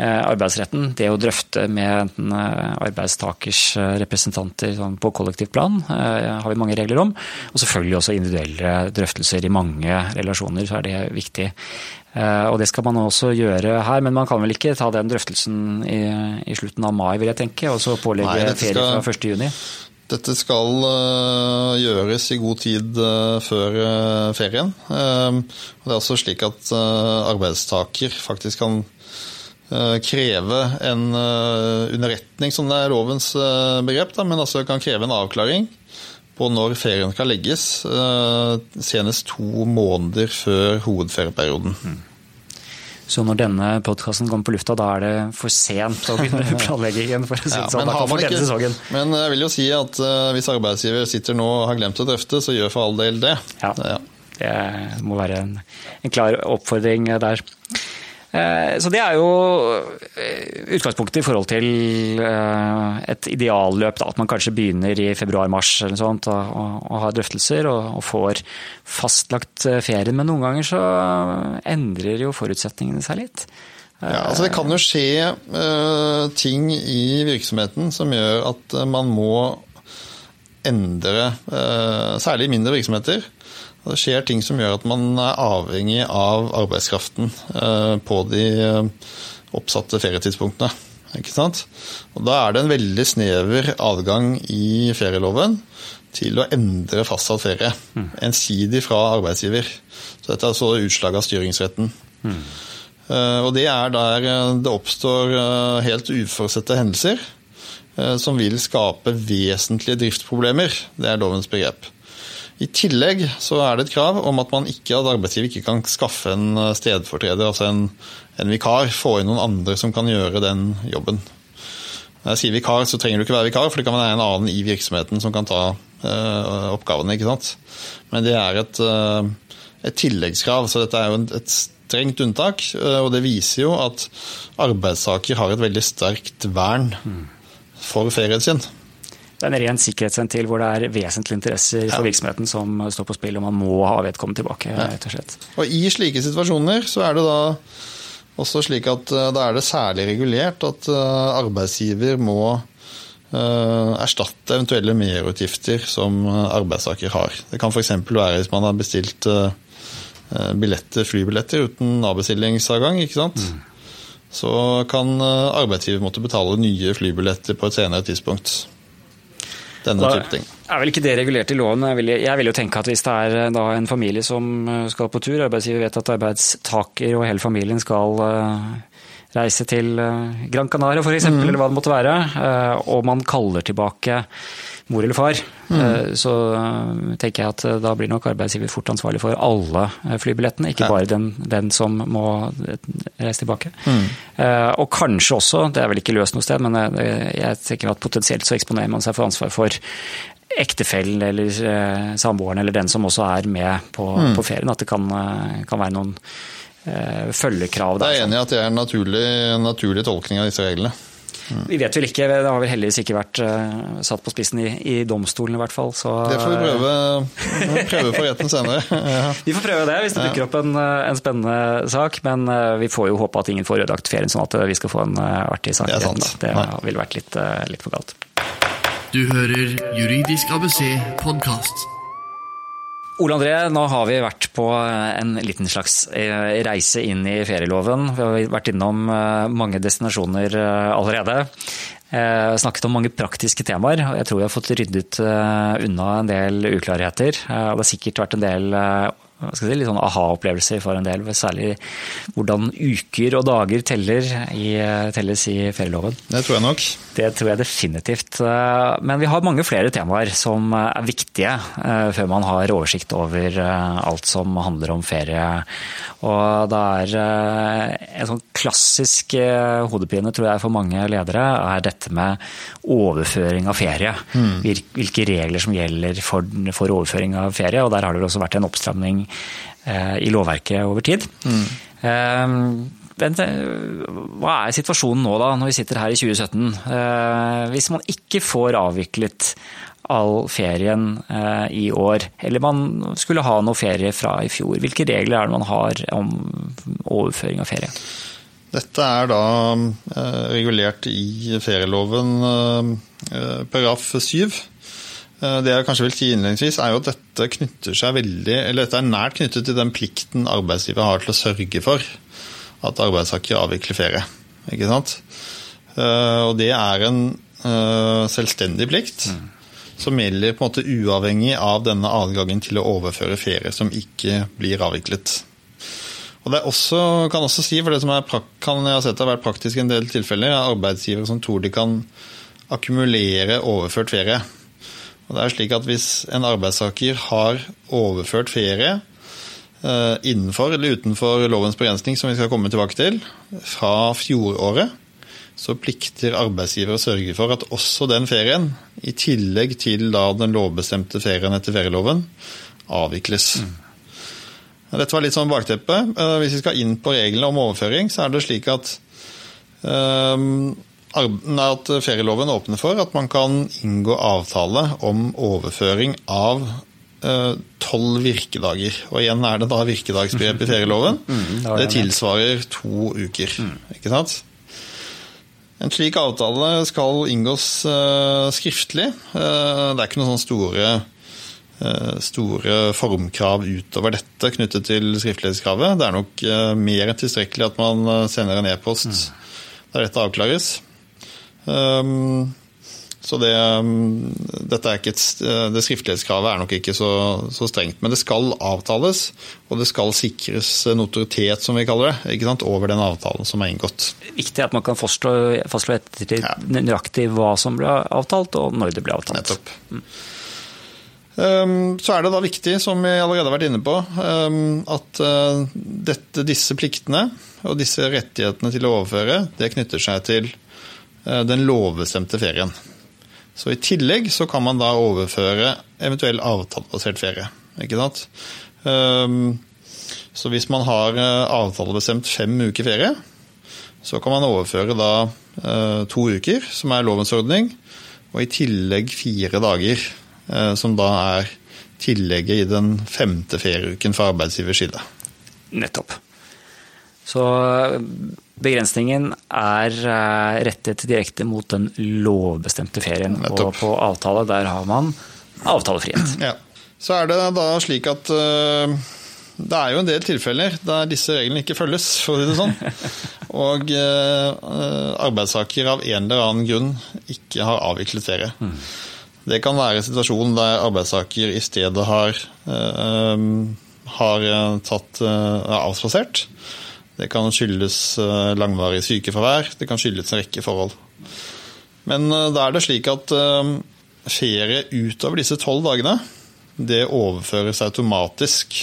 S2: arbeidsretten. Det å drøfte med enten arbeidstakers representanter sånn på kollektivt plan, har vi mange regler om. Og selvfølgelig også individuelle drøftelser i mange relasjoner, så er det viktig. Og Det skal man også gjøre her, men man kan vel ikke ta den drøftelsen i, i slutten av mai, vil jeg tenke, og så pålegge Nei, ferie fra 1.6?
S3: Dette skal uh, gjøres i god tid uh, før uh, ferien. det er også slik at arbeidstaker faktisk kan kreve en underretning, som det er lovens begrep, da, men altså kan kreve en avklaring på når ferien skal legges, senest to måneder før hovedferieperioden. Mm.
S2: Så når denne podkasten kommer på lufta, da er det for sent å begynne planleggingen for, å ja, sånn, for denne sesongen.
S3: Men jeg vil jo si at uh, hvis arbeidsgiver sitter nå og har glemt å drøfte, så gjør for all del det.
S2: Ja, ja. det må være en, en klar oppfordring der. Eh, så det er jo eh, utgangspunktet i forhold til eh, et idealløp. Da, at man kanskje begynner i februar-mars eller sånt, og, og har drøftelser og, og, får fastlagt ferien. Men noen ganger så endrer jo forutsetningene seg litt.
S3: Ja, altså Det kan jo skje uh, ting i virksomheten som gjør at man må endre, uh, særlig mindre virksomheter, det skjer ting som gjør at man er avhengig av arbeidskraften eh, på de eh, oppsatte ferietidspunktene. Ikke sant? Og Da er det en veldig snever adgang i ferieloven til å endre fastsatt ferie. Mm. Ensidig fra arbeidsgiver. Så Dette er altså utslag av styringsretten. Mm. Og Det er der det oppstår helt uforutsette hendelser som vil skape vesentlige driftsproblemer. Det er lovens begrep. I tillegg så er det et krav om at man ikke, at arbeidsgiver ikke kan skaffe en stedfortreder, altså en, en vikar, få inn noen andre som kan gjøre den jobben. Når jeg sier vikar, så trenger du ikke være vikar, for det kan være en annen i virksomheten som kan ta uh, oppgavene. ikke sant? Men det er et, uh, et tilleggskrav, så dette er jo et strengt unntak. Uh, og det viser jo at arbeidstaker har et veldig sterkt vern for ferien sin.
S2: Det er en ren sikkerhetsventil hvor det er vesentlige interesser for virksomheten som står på spill, og man må ha vedkommende tilbake. rett Og slett.
S3: Og I slike situasjoner så er det da også slik at eh, da er det særlig regulert at eh, arbeidsgiver må eh, erstatte eventuelle merutgifter som arbeidstaker har. Det kan f.eks. være hvis man har bestilt billetter, flybilletter uten ikke sant? Mm. Så kan arbeidsgiver måtte betale nye flybilletter på et senere tidspunkt denne da type ting.
S2: Er vel ikke det regulert i loven. Jeg vil, jeg vil jo tenke at hvis det er da, en familie som eh, skal på tur, arbeidsgiver vet at arbeidstaker og hele familien skal eh, reise til Gran Canaria f.eks., mm. eller hva det måtte være, og man kaller tilbake mor eller far, mm. så tenker jeg at da blir nok arbeidsgiver fort ansvarlig for alle flybillettene, ikke bare den, den, som må reise tilbake. Mm. Og kanskje også, det er vel ikke løst noe sted, men jeg tenker at potensielt så eksponerer man seg for ansvar for ektefellen eller samboeren eller den som også er med på, mm. på ferien. At det kan, kan være noen følgekrav
S3: der. Jeg er enig i at det er en naturlig, naturlig tolkning av disse reglene.
S2: Vi vet vel ikke, det har vel heldigvis ikke vært uh, satt på spissen i, i, domstolen i hvert fall. Så,
S3: det får vi prøve, prøve for retten senere.
S2: Ja. Vi får prøve det hvis det dukker opp en, en spennende sak, men uh, vi får jo håpe at ingen får ødelagt ferien sånn at vi skal få en uh, artig sak.
S3: Det, er
S2: det ville vært litt, litt for galt.
S1: Du hører Juridisk ABC podkast.
S2: Ole André, nå har vi vært på en liten slags eh, reise inn i ferieloven. Vi har vært innom eh, mange destinasjoner eh, allerede. Snakket om mange praktiske temaer, jeg tror vi har fått ryddet unna en del uklarheter. Det har sikkert vært en del si, litt sånn aha-opplevelser for en del, særlig hvordan uker og dager teller i, telles i ferieloven.
S3: Det tror jeg nok.
S2: Det tror jeg definitivt. Men vi har mange flere temaer som er viktige eh, før man har oversikt over eh, alt som handler om ferie. Og det er eh, en sånn klassisk hodepine, tror jeg, for mange ledere, er dette med overføring av ferie. Mm. Hvilke regler som gjelder for, for overføring av ferie. Og der har det også vært en oppstramning Eh, i lovverket over tid. Mm. Men hva er situasjonen nå, da, når vi sitter her i 2017? Eh, hvis man ikke får avviklet all ferien i år, eller man skulle ha noe ferie fra i fjor, hvilke regler er det man har om overføring av ferie?
S3: Dette er da regulert i ferieloven paragraf 7. Eh, det jeg kanskje vil si innledningsvis, er jo at dette knytter seg veldig, eller dette er nært knyttet til den plikten arbeidsgiver har til å sørge for at arbeidstaker avvikler ferie. Ikke sant? Eh, og det er en eh, selvstendig plikt. Mm. Som gjelder på en måte uavhengig av denne adgangen til å overføre ferie som ikke blir avviklet. Og det også, kan også si, for det som er, kan jeg har sett har vært praktisk i en del tilfeller, er arbeidsgivere som tror de kan akkumulere overført ferie. Og det er slik at Hvis en arbeidstaker har overført ferie eh, innenfor eller utenfor lovens begrensning, som vi skal komme tilbake til, fra fjoråret, så plikter arbeidsgiver å sørge for at også den ferien, i tillegg til da den lovbestemte ferien etter ferieloven, avvikles. Mm. Dette var litt sånn bakteppe. Eh, hvis vi skal inn på reglene om overføring, så er det slik at um, at ferieloven åpner for at man kan inngå avtale om overføring av eh, tolv virkedager. Og igjen er det da virkedagsbegrep i ferieloven. Mm, det tilsvarer to uker. Mm. ikke sant? En slik avtale skal inngås uh, skriftlig. Uh, det er ikke noen sånne store, store formkrav utover dette knyttet til skriftlighetskravet. Det er nok mer enn tilstrekkelig at man sender en e-post mm. der dette avklares. Um, så det, dette et, det skriftlighetskravet er nok ikke så, så, strengt. Men det skal avtales, og det skal sikres notoritet, som vi kaller det, ikke sant, over den avtalen som er inngått.
S2: Viktig at man kan fastslå, fastslå etter ja. nøyaktig hva som ble avtalt, og når det ble avtalt.
S3: Nettopp. Mm. Um, så er det da viktig, som vi allerede har vært inne på, at uh, dette, disse pliktene og disse rettighetene til å overføre, det knytter seg til den lovbestemte ferien. Så I tillegg så kan man da overføre eventuell avtalebasert ferie. ikke sant? Um, så hvis man har uh, avtalebestemt fem uker ferie, så kan man overføre da to uker, som er lovens ordning, og i tillegg fire dager Eh, som da er tillegget i den femte ferieuken fra arbeidsgivers side.
S2: Nettopp. Så eh, begrensningen er eh, rettet direkte mot den lovbestemte ferien. Nettopp. Og på avtale, der har man avtalefrihet.
S3: Ja. Så er det da slik at uh, det er jo en del tilfeller der disse reglene ikke følges, for å si det sånn. Og uh, arbeidstaker av en eller annen grunn ikke har avviklet ferie. Mm. Det kan være situasjonen der arbeidstaker i stedet har, har eh, tatt avspasert. Det kan skyldes uh, langvarig sykefravær, det kan skyldes en rekke forhold. Men da er det slik at ferie utover disse tolv dagene, det overføres automatisk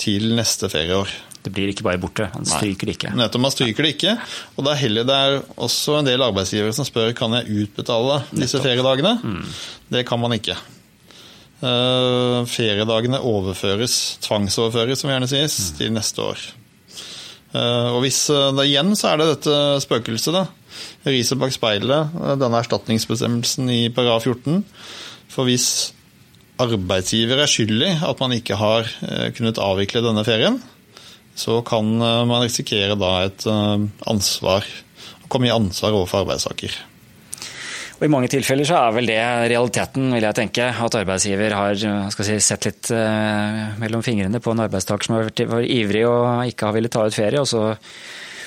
S3: til neste ferieår.
S2: Det blir ikke bare borte, han stryker det ikke.
S3: Nettopp, man stryker det ikke. Og det er, heller, det er også en del arbeidsgivere som spør kan jeg utbetale disse Nettopp. feriedagene. Mm. Det kan man ikke. Uh, feriedagene overføres, tvangsoverføres, som gjerne sies, mm. til neste år. Uh, og hvis det det igjen så er det dette spøkelset, da. Riset bak speilet, denne erstatningsbestemmelsen i paragraf 14. For hvis arbeidsgiver er skyld i at man ikke har kunnet avvikle denne ferien, så kan eh, man risikere da et eh, ansvar, å komme i ansvar overfor arbeidstaker.
S2: Og I mange tilfeller så er vel det realiteten, vil jeg tenke. At arbeidsgiver har si, sett litt uh, mellom fingrene på en arbeidstaker som har vært, ivrig og ikke har villet ta ut ferie. og så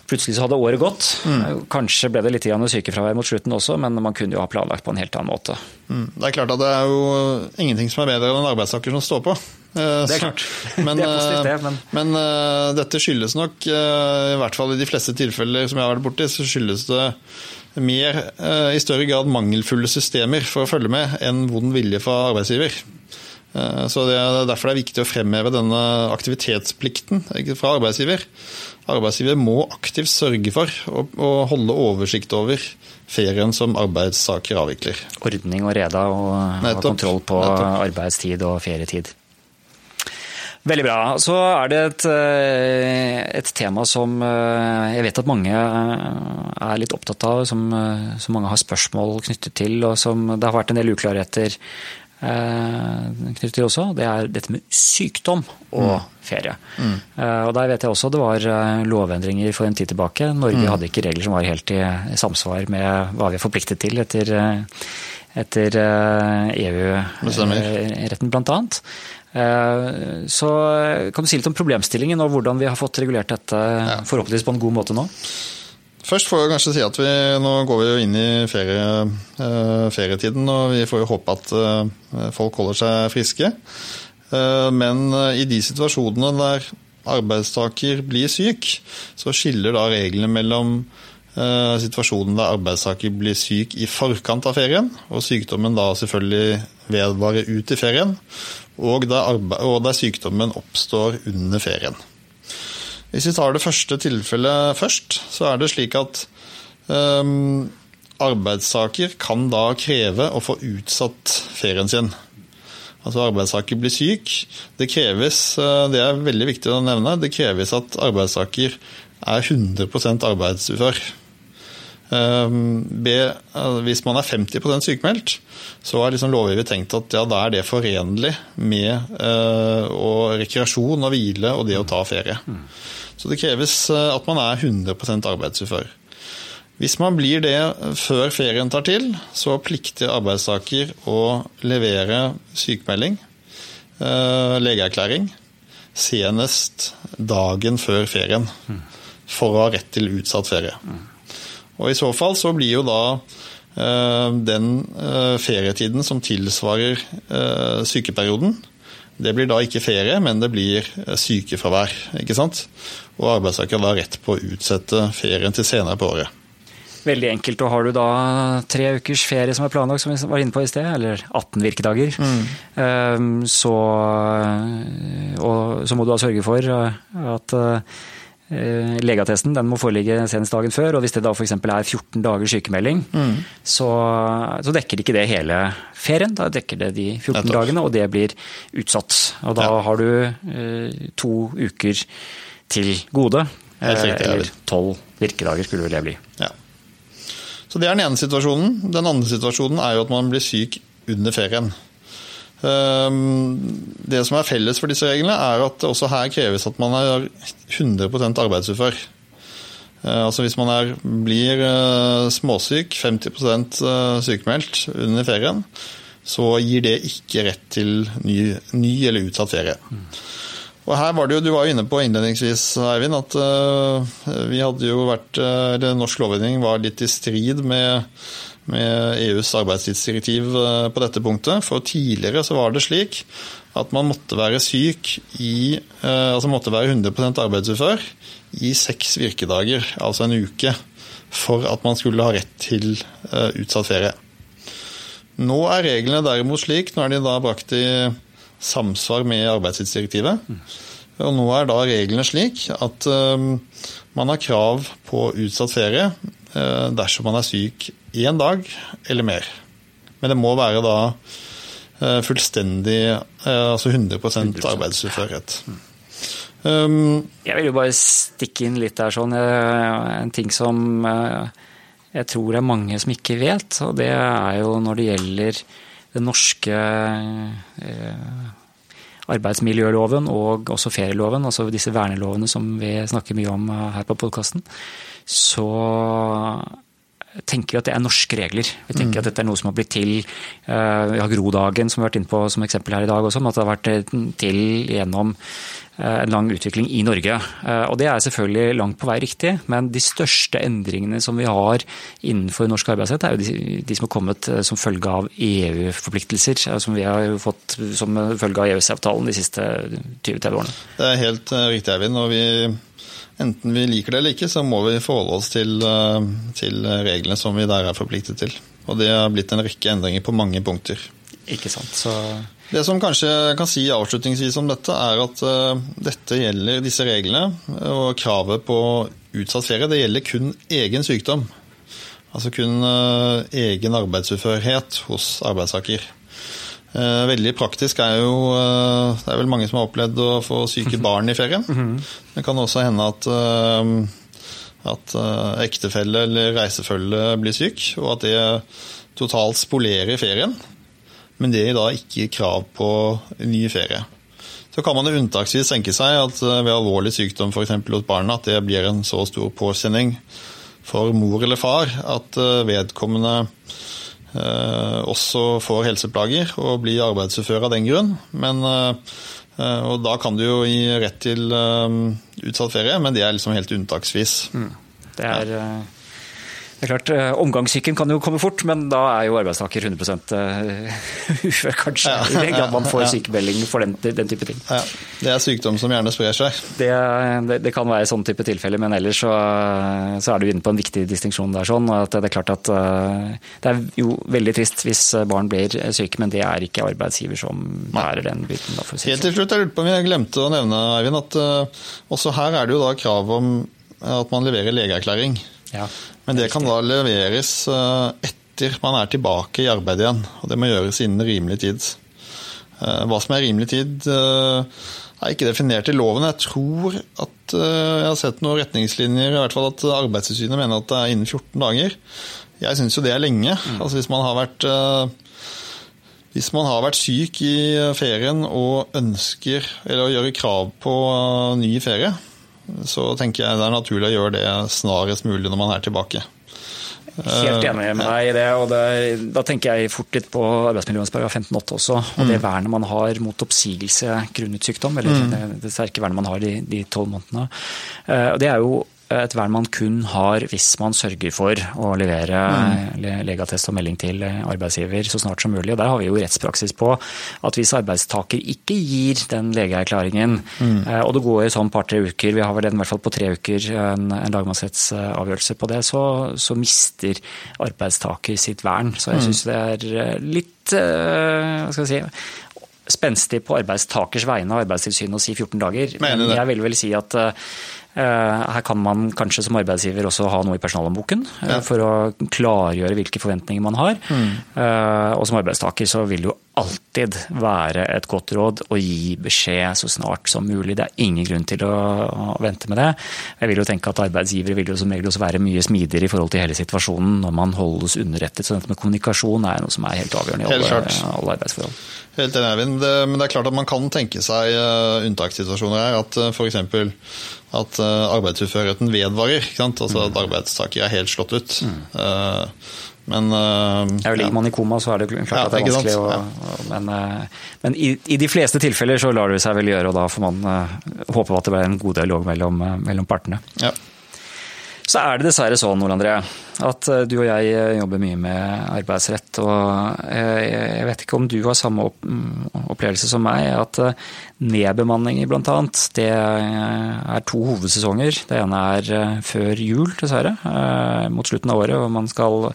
S2: Plutselig så hadde året gått. Mm. Kanskje ble det litt sykefravær mot slutten også, men man kunne jo ha planlagt på en helt annen måte.
S3: Mm. Det er klart at det er jo ingenting som er bedre enn en arbeidstaker som står på.
S2: Eh, det er klart. Men, det er positivt, det. Men,
S3: men uh, dette skyldes nok, uh, i hvert fall i de fleste tilfeller som jeg har vært borti, så skyldes det mer, uh, i større grad mangelfulle systemer for å følge med enn vond vilje fra arbeidsgiver. Så det er Derfor det er viktig å fremheve denne aktivitetsplikten fra arbeidsgiver. Arbeidsgiver må aktivt sørge for å, å holde oversikt over ferien som arbeidstaker avvikler.
S2: Ordning og reda og, og kontroll på Nettopp. arbeidstid og ferietid. Veldig bra. Så er det et, eh, et, tema som eh, jeg vet at mange eh, er litt opptatt av, som, som, mange har spørsmål knyttet til, og som det har vært en del uklarheter knyttet til også. Det er dette med sykdom og mm. ferie. Mm. Og Der vet jeg også det var lovendringer for en tid tilbake. Norge mm. hadde ikke regler som var helt i samsvar med hva vi er forpliktet til etter, etter EU-retten, blant annet. Så kan du si litt om problemstillingen og hvordan vi har fått regulert dette forhåpentligvis på en god måte nå?
S3: Først får jeg kanskje si at vi, nå går vi jo inn i ferie, uh, ferietiden, og vi får jo håpe at folk holder seg friske. Men i de situasjonene der arbeidstaker blir syk, så skiller da reglene mellom situasjonen der arbeidstaker blir syk i forkant av ferien, og sykdommen da selvfølgelig vedvarer ut i ferien, og der, og der sykdommen oppstår under ferien. Hvis vi tar det første tilfellet først, så er det slik at um, arbeidstaker kan da kreve å få utsatt ferien sin. Altså arbeidstaker blir syk. Det kreves, eh, det er veldig viktig å nevne, det kreves at arbeidstaker er 100% arbeidsufør. Ehm, hvis man er 50% sykemeldt, så har liksom lovgiver tenkt at ja, da er det forenlig med uh, rekreasjon og hvile og det å ta ferie. Så det kreves eh, at man er 100% arbeidsufør. Hvis man blir det før ferien tar til, så plikter arbeidstaker å levere sykemelding, uh, legeerklæring, senest dagen før ferien. For å ha rett til utsatt ferie. Og I så fall så blir jo da eh, den eh, ferietiden som tilsvarer eh, sykeperioden, det blir da ikke ferie, men det blir sykefravær. ikke sant? Og arbeidstaker har rett på å utsette ferien til senere på året.
S2: veldig enkelt. Og har du da tre ukers ferie som er planlagt, som vi var inne på i sted, eller 18 virkedager, mm. så, og, så må du da sørge for at legeattesten den må foreligge senest dagen før. og Hvis det da f.eks. er 14 dagers sykemelding, mm. så, så, dekker ikke det hele ferien. Da dekker det de 14 dagene, og det blir utsatt. Og da ja. har du eh, to uker til gode. Eh, eller tolv virkedager skulle det bli.
S3: Ja. Så Det er den ene situasjonen. Den andre situasjonen er jo at man blir syk under ferien. Ehm, det som er felles for disse reglene, er at også her kreves at man er 100% arbeidsufør. Eh, altså Hvis man er, blir eh, småsyk, 50 eh, sykemeldt under ferien, så gir det ikke rett til ny, ny eller utsatt ferie. Og her var det jo, Du var jo inne på innledningsvis Eivind, at vi hadde jo vært, eller norsk lovgivning var litt i strid med med EUs arbeidstidsdirektiv eh, på dette punktet. For tidligere så var det slik at man måtte være syk i eh, Altså måtte være 100% arbeidsufør i seks virkedager, altså en uke, for at man skulle ha rett til eh, utsatt ferie. Nå er reglene derimot slik, nå er de da brakt i samsvar med arbeidstidsdirektivet. Og nå er da reglene slik at man har krav på utsatt ferie dersom man er syk én dag eller mer. Men det må være da eh, fullstendig, eh, altså 100 arbeidsuførhet.
S2: Um, jeg vil jo bare stikke inn litt der sånn. En ting som eh, jeg tror det er mange som ikke vet, og det er jo når det gjelder den norske arbeidsmiljøloven og også ferieloven, altså disse vernelovene som vi snakker mye om her på podkasten, så tenker at det er norske regler. Vi tenker mm. at dette er noe som har blitt til uh, Vi har Grodagen, som vi har vært inne på som eksempel her i dag også, at det har vært eh, til gjennom uh, en lang utvikling i Norge. Og Det er selvfølgelig langt på vei riktig, men de største endringene som vi har innenfor norsk arbeidsrett, er jo de, de som har kommet som følge av EU-forpliktelser, som vi har fått som følge av EØS-avtalen de siste 20-30 årene.
S3: Det er helt riktig, Eivind. og vi enten vi liker det eller ikke, så må vi forholde oss til, eh, til, reglene som vi der er forpliktet til. Og det har blitt en rekke endringer på mange punkter.
S2: Ikke sant, så...
S3: Det som kanskje kan si avslutningsvis om dette, er at uh, dette gjelder disse reglene og kravet på utsatt ferie, det gjelder kun egen sykdom. Altså kun egen arbeidsuførhet hos arbeidstaker. Eh, veldig praktisk er jo eh, Det er vel mange som har opplevd å få syke barn i ferien. Mhm. Det kan også hende at, eh, at ektefelle eller reisefølge blir syk, og at det totalt spolerer ferien. Men det gir da ikke krav på ny ferie. Så kan man unntaksvis tenke seg at ved alvorlig sykdom f.eks. hos barna, at det blir en så stor påkjenning for mor eller far at vedkommende også får helseplager og blir arbeidsufør av den grunn. Men, eh, og da kan du jo gi rett til eh, utsatt ferie, men det er liksom helt unntaksvis. Mm.
S2: Det er... Ja. Det er klart, eh, Omgangssyken kan jo komme fort, men da er jo arbeidstaker 100 eh, ufør, kanskje. Ja, I den grad man får sykemelding for den, den, type ting.
S3: Ja, Det er sykdom som gjerne sprer seg.
S2: Det, det, det kan være sånn type tilfeller, men ellers så, så, er du inne på en viktig distinksjon der. sånn, at Det er klart at eh, det er jo veldig trist hvis barn blir syke, men det er ikke arbeidsgiver som bærer den biten. Da,
S3: Helt til sånn. slutt, jeg lurte på om jeg glemte å nevne, Eivind, at også her er det jo da krav om at man leverer legeerklæring. Ja. Men det kan da leveres eh, etter man er tilbake i arbeid igjen. Og det må gjøres innen rimelig tid. Eh, hva som er rimelig tid eh, er ikke definert i loven. Jeg tror at jeg har sett noen retningslinjer, i hvert fall at Arbeidstilsynet mener at det er innen 14 dager. Jeg syns jo det er lenge. Mm. Altså hvis man har vært hvis man har vært syk i ferien og ønsker eller gjør krav på ny ferie, så tenker jeg det er naturlig å gjøre det snarest mulig når man er tilbake.
S2: Helt enig med deg i det. og det, Da tenker jeg fort litt på arbeidsmiljølovens paragraf 15-8 også. Og det mm. vernet man har mot oppsigelse grunnet sykdom, eller mm. det, det, sterke vernet man har de tolv månedene. Eh, og Det er jo et vern man kun har hvis man sørger for å levere mm. legeattest og melding til arbeidsgiver så snart som mulig. Og Der har vi jo rettspraksis på at hvis arbeidstaker ikke gir den legeerklæringen, mm. og det går sånn par-tre uker, vi har vel den i hvert fall på tre uker, en, en lagmannsrettsavgjørelse på det, så, så, mister arbeidstaker sitt vern. Så jeg mm. syns det er litt hva skal jeg si, spenstig på arbeidstakers vegne av Arbeidstilsynet å si 14 dager. Men jeg vil vel si at Eh, her kan man kanskje som arbeidsgiver også ha noe i personalhåndboken eh, ja. for å klargjøre hvilke forventninger man har. Mm. Eh, og som arbeidstaker så vil det jo alltid være et godt råd å gi beskjed så snart som mulig. Det er ingen grunn til å, vente med det. Jeg vil jo tenke at arbeidsgivere vil jo som regel også være mye smidigere i forhold til hele situasjonen når man holdes underrettet. Så dette med kommunikasjon er noe som er helt avgjørende i alle, alle arbeidsforhold.
S3: Helt enig, Eivind. Men det er klart at man kan tenke seg unntakssituasjoner her. At f.eks at uh, arbeidsuførheten vedvarer. Altså at arbeidstaker er helt slått ut. Mm. Men
S2: ja, Ligger man i koma, så er det klart ja, at det er vanskelig. Å, ja. Men, men i, i, de fleste tilfeller så lar det seg vel gjøre, og da får man håpe at det blir en god dialog mellom, mellom partene. Ja. Så er det dessverre sånn, Ole André, at eh, du og jeg eh, jobber mye med arbeidsrett. Og eh, jeg vet ikke om du har samme mm, opplevelse som meg, at nedbemanninger bl.a. det er to hovedsesonger. Det ene er før jul, dessverre, mot slutten av året, og man skal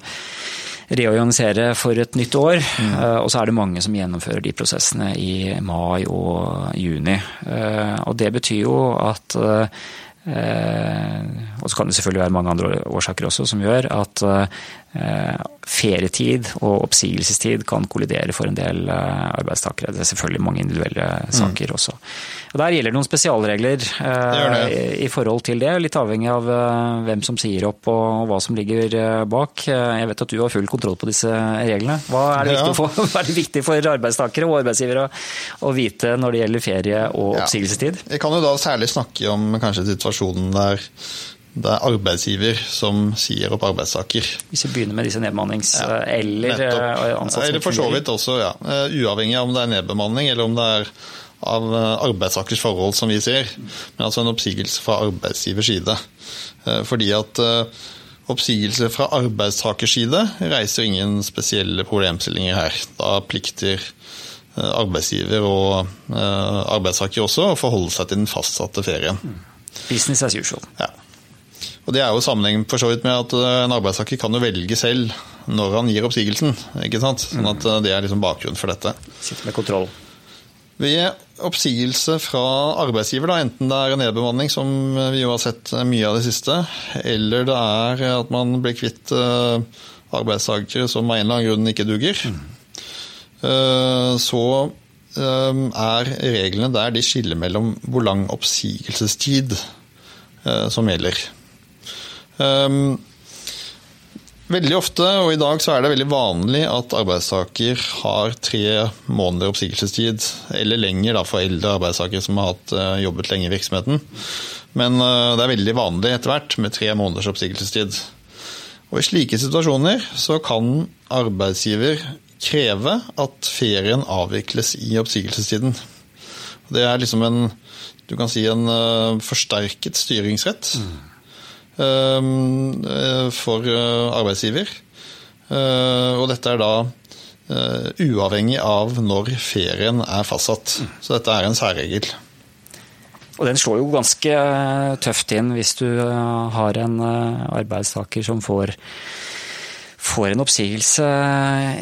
S2: reorganisere for et nytt år. Mm. Og så er det mange som gjennomfører de prosessene i mai og juni. Og det betyr jo at og så kan det selvfølgelig være mange andre årsaker også som gjør at eh, ferietid og oppsigelsestid kan kollidere for en del eh, arbeidstakere. Det er selvfølgelig mange individuelle mm. saker mm. også. Og Der gjelder det noen spesialregler i forhold til det, litt avhengig av hvem som sier opp og hva som ligger bak. Jeg vet at du har full kontroll på disse reglene. Hva er det, ja. viktig, for, er det viktig, for, arbeidstakere og arbeidsgivere å vite når det gjelder ferie og oppsigelsestid?
S3: Ja. Jeg kan jo da særlig snakke om kanskje situasjonen der det er arbeidsgiver som sier opp arbeidstaker.
S2: Hvis vi begynner med disse nedbemannings- ja, eller
S3: eh, ansatte Eller for så vidt også, ja. Eh, uavhengig av om det er nedbemanning eller om det er av eh, arbeidstakers forhold, som vi ser. Men altså en oppsigelse fra arbeidsgivers side. Fordi at oppsigelse fra arbeidstakers side reiser ingen spesielle problemstillinger her. Da plikter arbeidsgiver og arbeidstaker også å forholde seg til den fastsatte ferien.
S2: Business as usual.
S3: Ja. Og Det er jo sammenheng for så vidt med at eh, en arbeidstaker kan jo velge selv når han gir oppsigelsen. ikke sant? Sånn at eh, Det er liksom bakgrunnen for dette.
S2: Sitter med kontroll.
S3: Ved oppsigelse fra arbeidsgiver, da, enten det er en nedbemanning, som vi jo har sett mye av det siste, eller det er at man blir kvitt eh, arbeidstakere som av en eller annen grunn ikke duger, så er reglene der de skiller mellom hvor lang oppsigelsestid som gjelder. Um, veldig ofte, og i dag så er det veldig vanlig at arbeidstaker har tre måneder oppsigelsestid, eller lenger da, for eldre arbeidstakere som har hatt, uh, jobbet lenge i virksomheten. Men uh, det er veldig vanlig etter hvert med tre måneders oppsigelsestid. Og I slike situasjoner så kan arbeidsgiver kreve at ferien avvikles i oppsigelsestiden. Det er liksom en du kan si en uh, forsterket styringsrett. Mm. Ehm, eh, for eh, arbeidsgiver. Eh, og dette er da uavhengig av når ferien er fastsatt. Så dette er en særregel.
S2: Og den slår jo ganske tøft inn hvis du har en arbeidstaker som får får en oppsigelse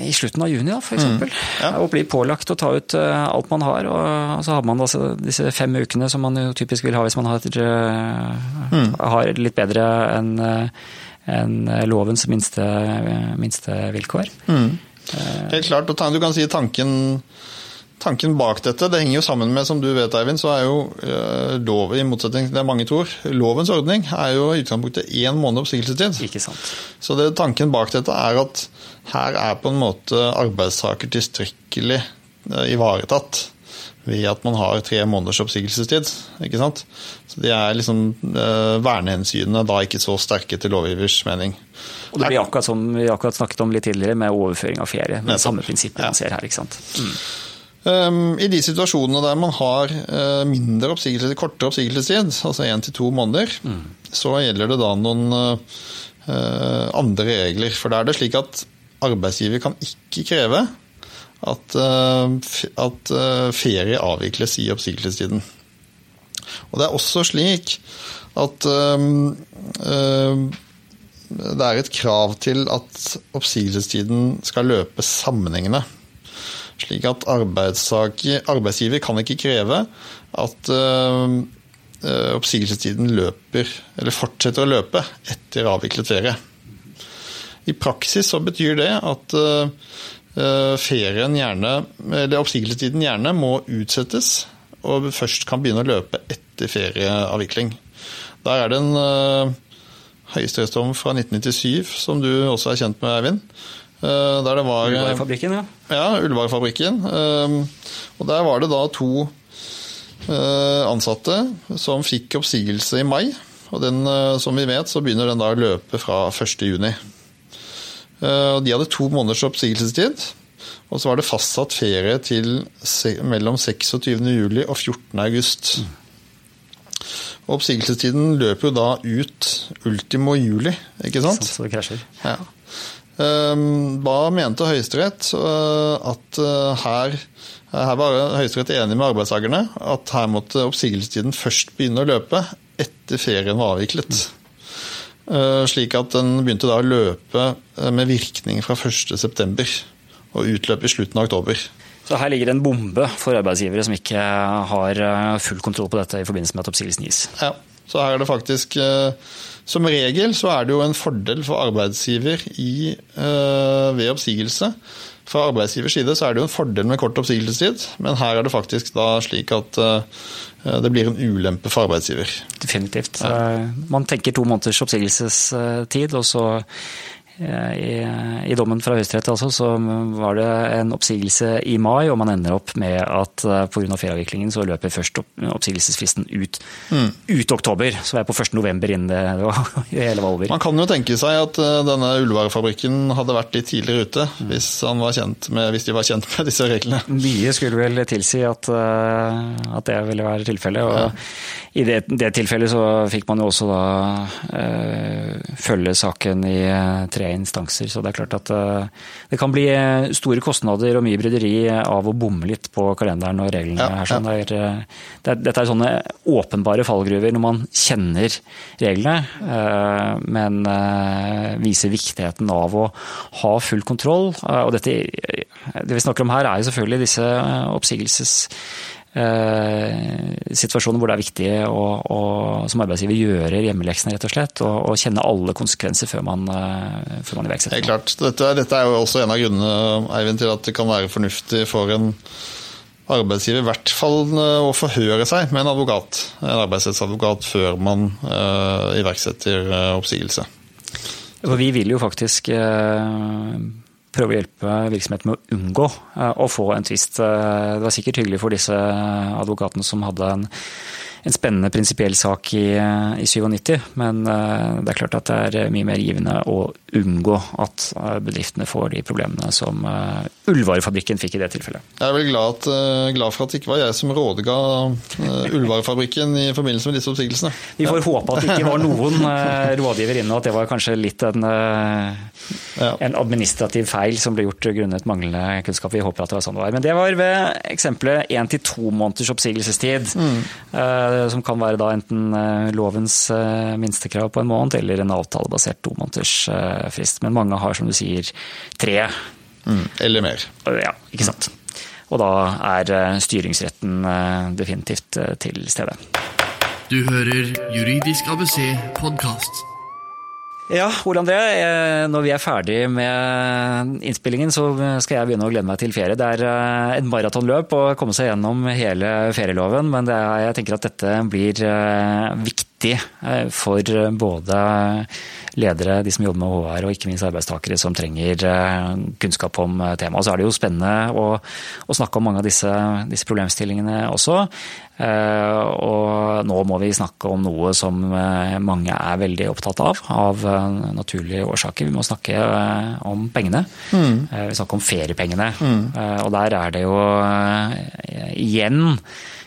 S2: i slutten av juni, f.eks. Mm, ja. Og blir pålagt å ta ut eh, alt man har. Og så har man altså disse fem ukene som man jo typisk vil ha hvis man har, eh, mm. har litt bedre enn eh, en lovens minste, minste vilkår. Mm.
S3: Helt klart. og Du kan si tanken Tanken bak dette det henger jo sammen med, som du vet, Eivind, så er jo uh, lov, i motsetning til det mange tror, lovens ordning er jo i utgangspunktet én måned oppsigelsestid.
S2: Ikke sant.
S3: Så det, tanken bak dette er at her er på en måte arbeidstaker tilstrekkelig uh, ivaretatt ved at man har tre måneders oppsigelsestid. ikke sant? Så de er liksom eh, Vernehensynene da ikke så sterke til lovgivers mening.
S2: Og det blir akkurat som vi akkurat snakket om litt tidligere, med overføring av ferie. Med samme prinsippet ja. man ser her. ikke sant? Mm.
S3: Ehm, I de situasjonene der man har eh, mindre oppsigelse, kortere oppsigelsestid, altså én til to måneder, mm. så gjelder det da noen uh, andre regler. For da er det slik at arbeidsgiver kan ikke kreve at, uh, at ferie avvikles i oppsigelsestiden. Og det er også slik at det er et krav til at oppsigelsestiden skal løpe sammenhengende. Slik at arbeidsgiver kan ikke kreve at Eh, oppsigelsestiden løper, eller fortsetter å løpe etter avviklet ferie. I praksis så betyr det at eh, ferien gjerne, eller oppsigelsestiden gjerne må utsettes, og først kan begynne å løpe etter ferieavvikling. Der er det en høyesterettsdom fra 1997 som du også er kjent med, Eivind.
S2: Uh, der det var Ullevarefabrikken, ja.
S3: Ja, Ullevarefabrikken. Uh, og der var det da to Eh, ansatte som fikk oppsigelse i mai. Og den, eh, som vi vet, så begynner den da å løpe fra 1.6. Eh, de hadde to måneders oppsigelsestid. Og så var det fastsatt ferie til mellom 26.07 og 14.8. Oppsigelsestiden løper jo da ut ultimo juli, ikke sant?
S2: Så det krasjer.
S3: Ja. Hva mente Høyesterett? At her her var Høyesterett enig med arbeidstakerne at her måtte oppsigelsestiden først begynne å løpe etter ferien var avviklet. Eh, slik at den begynte da å løpe eh, med virkning fra 1.9. og utløp i slutten av oktober.
S2: Så her ligger det en bombe for arbeidsgivere som ikke har eh, full kontroll på dette i forbindelse med at oppsigelsen gis.
S3: Ja, så her er det faktisk Som regel så er det jo en fordel for arbeidsgiver i, ved oppsigelse fra arbeidsgivers side så er det jo en fordel med kort oppsigelsestid, men her er det faktisk da slik at eh, det blir en ulempe for arbeidsgiver.
S2: Definitivt. Ja. Man tenker to måneders oppsigelsestid, og så Eh, I, I, dommen fra Høyesterett altså, så var det en oppsigelse i mai, og man ender opp med at eh, pga. ferieavviklingen så løper først opp, oppsigelsesfristen ut, mm. ut oktober. Så vi er på 1. november innen det, det hele var over.
S3: Man kan jo tenke seg at eh, denne ullvarefabrikken hadde vært litt tidligere ute mm. hvis, med, hvis, de var kjent med disse reglene.
S2: Mye skulle vel tilsi at, at det ville være tilfellet. og ja. I det, det, tilfellet så fikk man jo også da øh, følge saken i tre tre instanser. Så det er klart at eh, det kan bli eh, store kostnader og mye bryderi av å bomme litt på kalenderen og reglene. Ja, her. Sånn. Det er, eh, det dette er sånne åpenbare fallgruver når man kjenner reglene, men viser viktigheten av å ha full kontroll. Og dette, det vi snakker om her er jo selvfølgelig disse oppsigelses situasjoner hvor det er viktig å, å, som arbeidsgiver gjøre hjemmeleksene, rett og slett. Og, og kjenne alle konsekvenser før man, uh, før man iverksetter.
S3: Helt klart. Dette, dette, er jo også en av grunnene Eivind, til at det kan være fornuftig for en arbeidsgiver i hvert fall eh, å forhøre seg med en advokat, en arbeidsrettsadvokat før man uh, iverksetter oppsigelse.
S2: For vi vil jo faktisk uh, prøve å hjelpe virksomheten med å unngå eh, å få en tvist. Eh, det var sikkert hyggelig for disse advokatene som hadde en en spennende prinsipiell sak i, i, 97, men eh, det er klart at det er mye mer givende å unngå at eh, bedriftene får de problemene som eh, Ullvarefabrikken fikk i det tilfellet.
S3: Jeg er vel glad, at, glad, for at det ikke var jeg som rådga Ullvarefabrikken i forbindelse med disse oppsigelsene.
S2: Vi får håpe at det ikke var noen rådgiver inne, og at det var kanskje litt en, en administrativ feil som ble gjort grunnet manglende kunnskap. Vi håper at det var sånn det var. Men det var ved eksempelet én til to måneders oppsigelsestid. Mm. Eh, som kan være da enten eh, lovens eh, minstekrav på en måned eller en avtalebasert to måneders frist. Men mange har, som du sier, tre.
S3: Mm, eller mer.
S2: Ja, ikke sant. Og da er styringsretten definitivt til stede.
S1: Du hører Juridisk ABC podkast.
S2: Ja, Ole André. Når vi er ferdig med innspillingen, så skal jeg begynne å glede meg til ferie. Det er eh, et maratonløp å komme seg gjennom hele ferieloven, men er, jeg tenker at dette blir eh, viktig eh, for både ledere, de som jobber med HR, og ikke minst arbeidstakere som trenger kunnskap om temaet. Så er det jo spennende å, å snakke om mange av disse, disse problemstillingene også. Eh, og nå må vi snakke om noe som eh, mange er veldig opptatt av, av eh, naturlige årsaker. Vi må snakke om pengene. Mm. Vi snakker om feriepengene. Mm. Og der er det jo igjen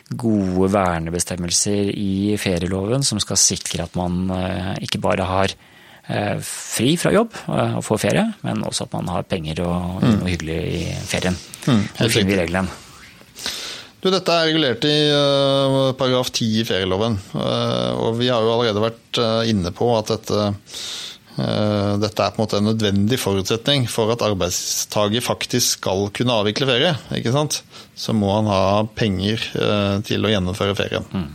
S2: gode vernebestemmelser i ferieloven som skal sikre at man ikke bare har fri fra jobb og får ferie, men også at man har penger og mm. noe hyggelig i ferien. Mm, det finner vi regelen.
S3: Du, dette er regulert i uh, paragraf 10 i ferieloven. Uh, og vi har jo allerede vært uh, inne på at dette, dette er på en måte en nødvendig forutsetning for at arbeidstaker faktisk skal kunne avvikle ferie. ikke sant? Så må han ha penger til å gjennomføre ferien. Mm.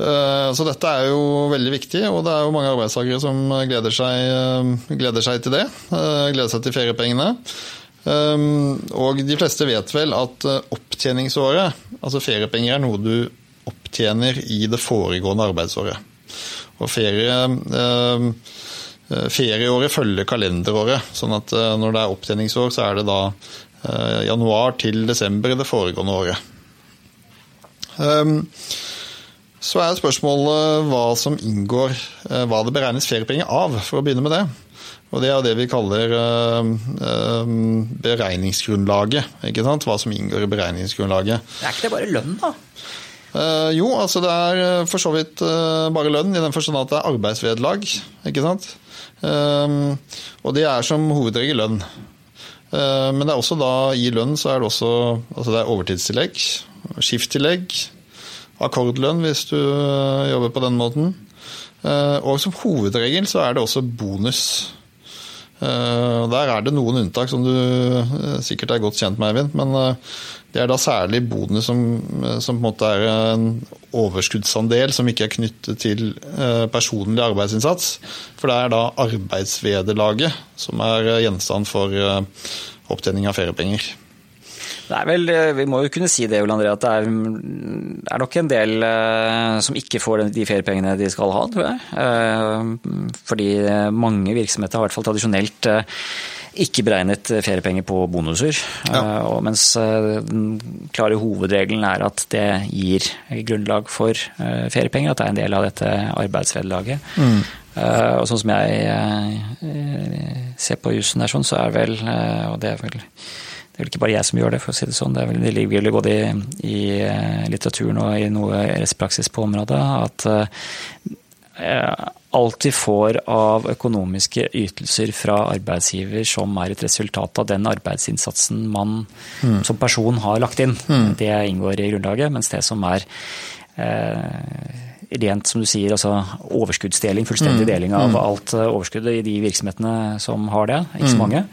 S3: Så dette er jo veldig viktig, og det er jo mange arbeidstakere som gleder seg, gleder seg til det. Gleder seg til feriepengene. Og de fleste vet vel at eh, opptjeningsåret, altså feriepenger, er noe du opptjener i det foregående arbeidsåret. Og ferie, eh, ferieåret følger kalenderåret, sånn at eh, når det er opptjeningsår, så er det da januar til desember i det foregående året. Så er spørsmålet hva som inngår, hva det beregnes feriepenger av, for å begynne med det. Og Det er det vi kaller uh, uh, beregningsgrunnlaget. ikke sant? Hva som inngår i beregningsgrunnlaget.
S2: Er ikke det bare lønn, da?
S3: Jo, altså det er for så vidt bare lønn, i den forstand at det er arbeidsvederlag. ikke sant? og det er som hovedregel lønn. men det er også da i lønn så er det også altså det er overtidstillegg, skifttillegg, akkordlønn hvis du jobber på den måten. og som hovedregel så er det også bonus. Eh, der er det noen unntak som du eh, sikkert er godt kjent med, Eivind. Men eh, det er da særlig bonus som, som, på en måte er en overskuddsandel som ikke er knyttet til personlig arbeidsinnsats. For det er da arbeidsvederlaget som er gjenstand for opptjening av feriepenger.
S2: Det er vel, eh, Vi må jo kunne si det, Ole André, at det er, er, nok en del uh, som ikke får de feriepengene de skal ha, tror jeg. Uh, fordi mange virksomheter har i hvert fall tradisjonelt ikke beregnet feriepenger på bonuser. Ja. mens den klare hovedregelen er at det gir grunnlag for feriepenger, at det er en del av dette arbeidsvederlaget. Mm. og sånn som jeg ser på jussen der, sånn, så er vel, og det er vel det er vel ikke bare jeg som gjør det, for å si det sånn. Det, vel, det ligger vel både i, i, eh, litteraturen og i noe rettspraksis på området at eh, alt vi får av økonomiske ytelser fra arbeidsgiver som er et resultat av den arbeidsinnsatsen man mm. som person har lagt inn, mm. det inngår i grunnlaget. Mens det som er eh, rent, som du sier, altså overskuddsdeling, fullstendig mm. deling av mm. alt overskuddet i de virksomhetene som har det, ikke så mm. mange.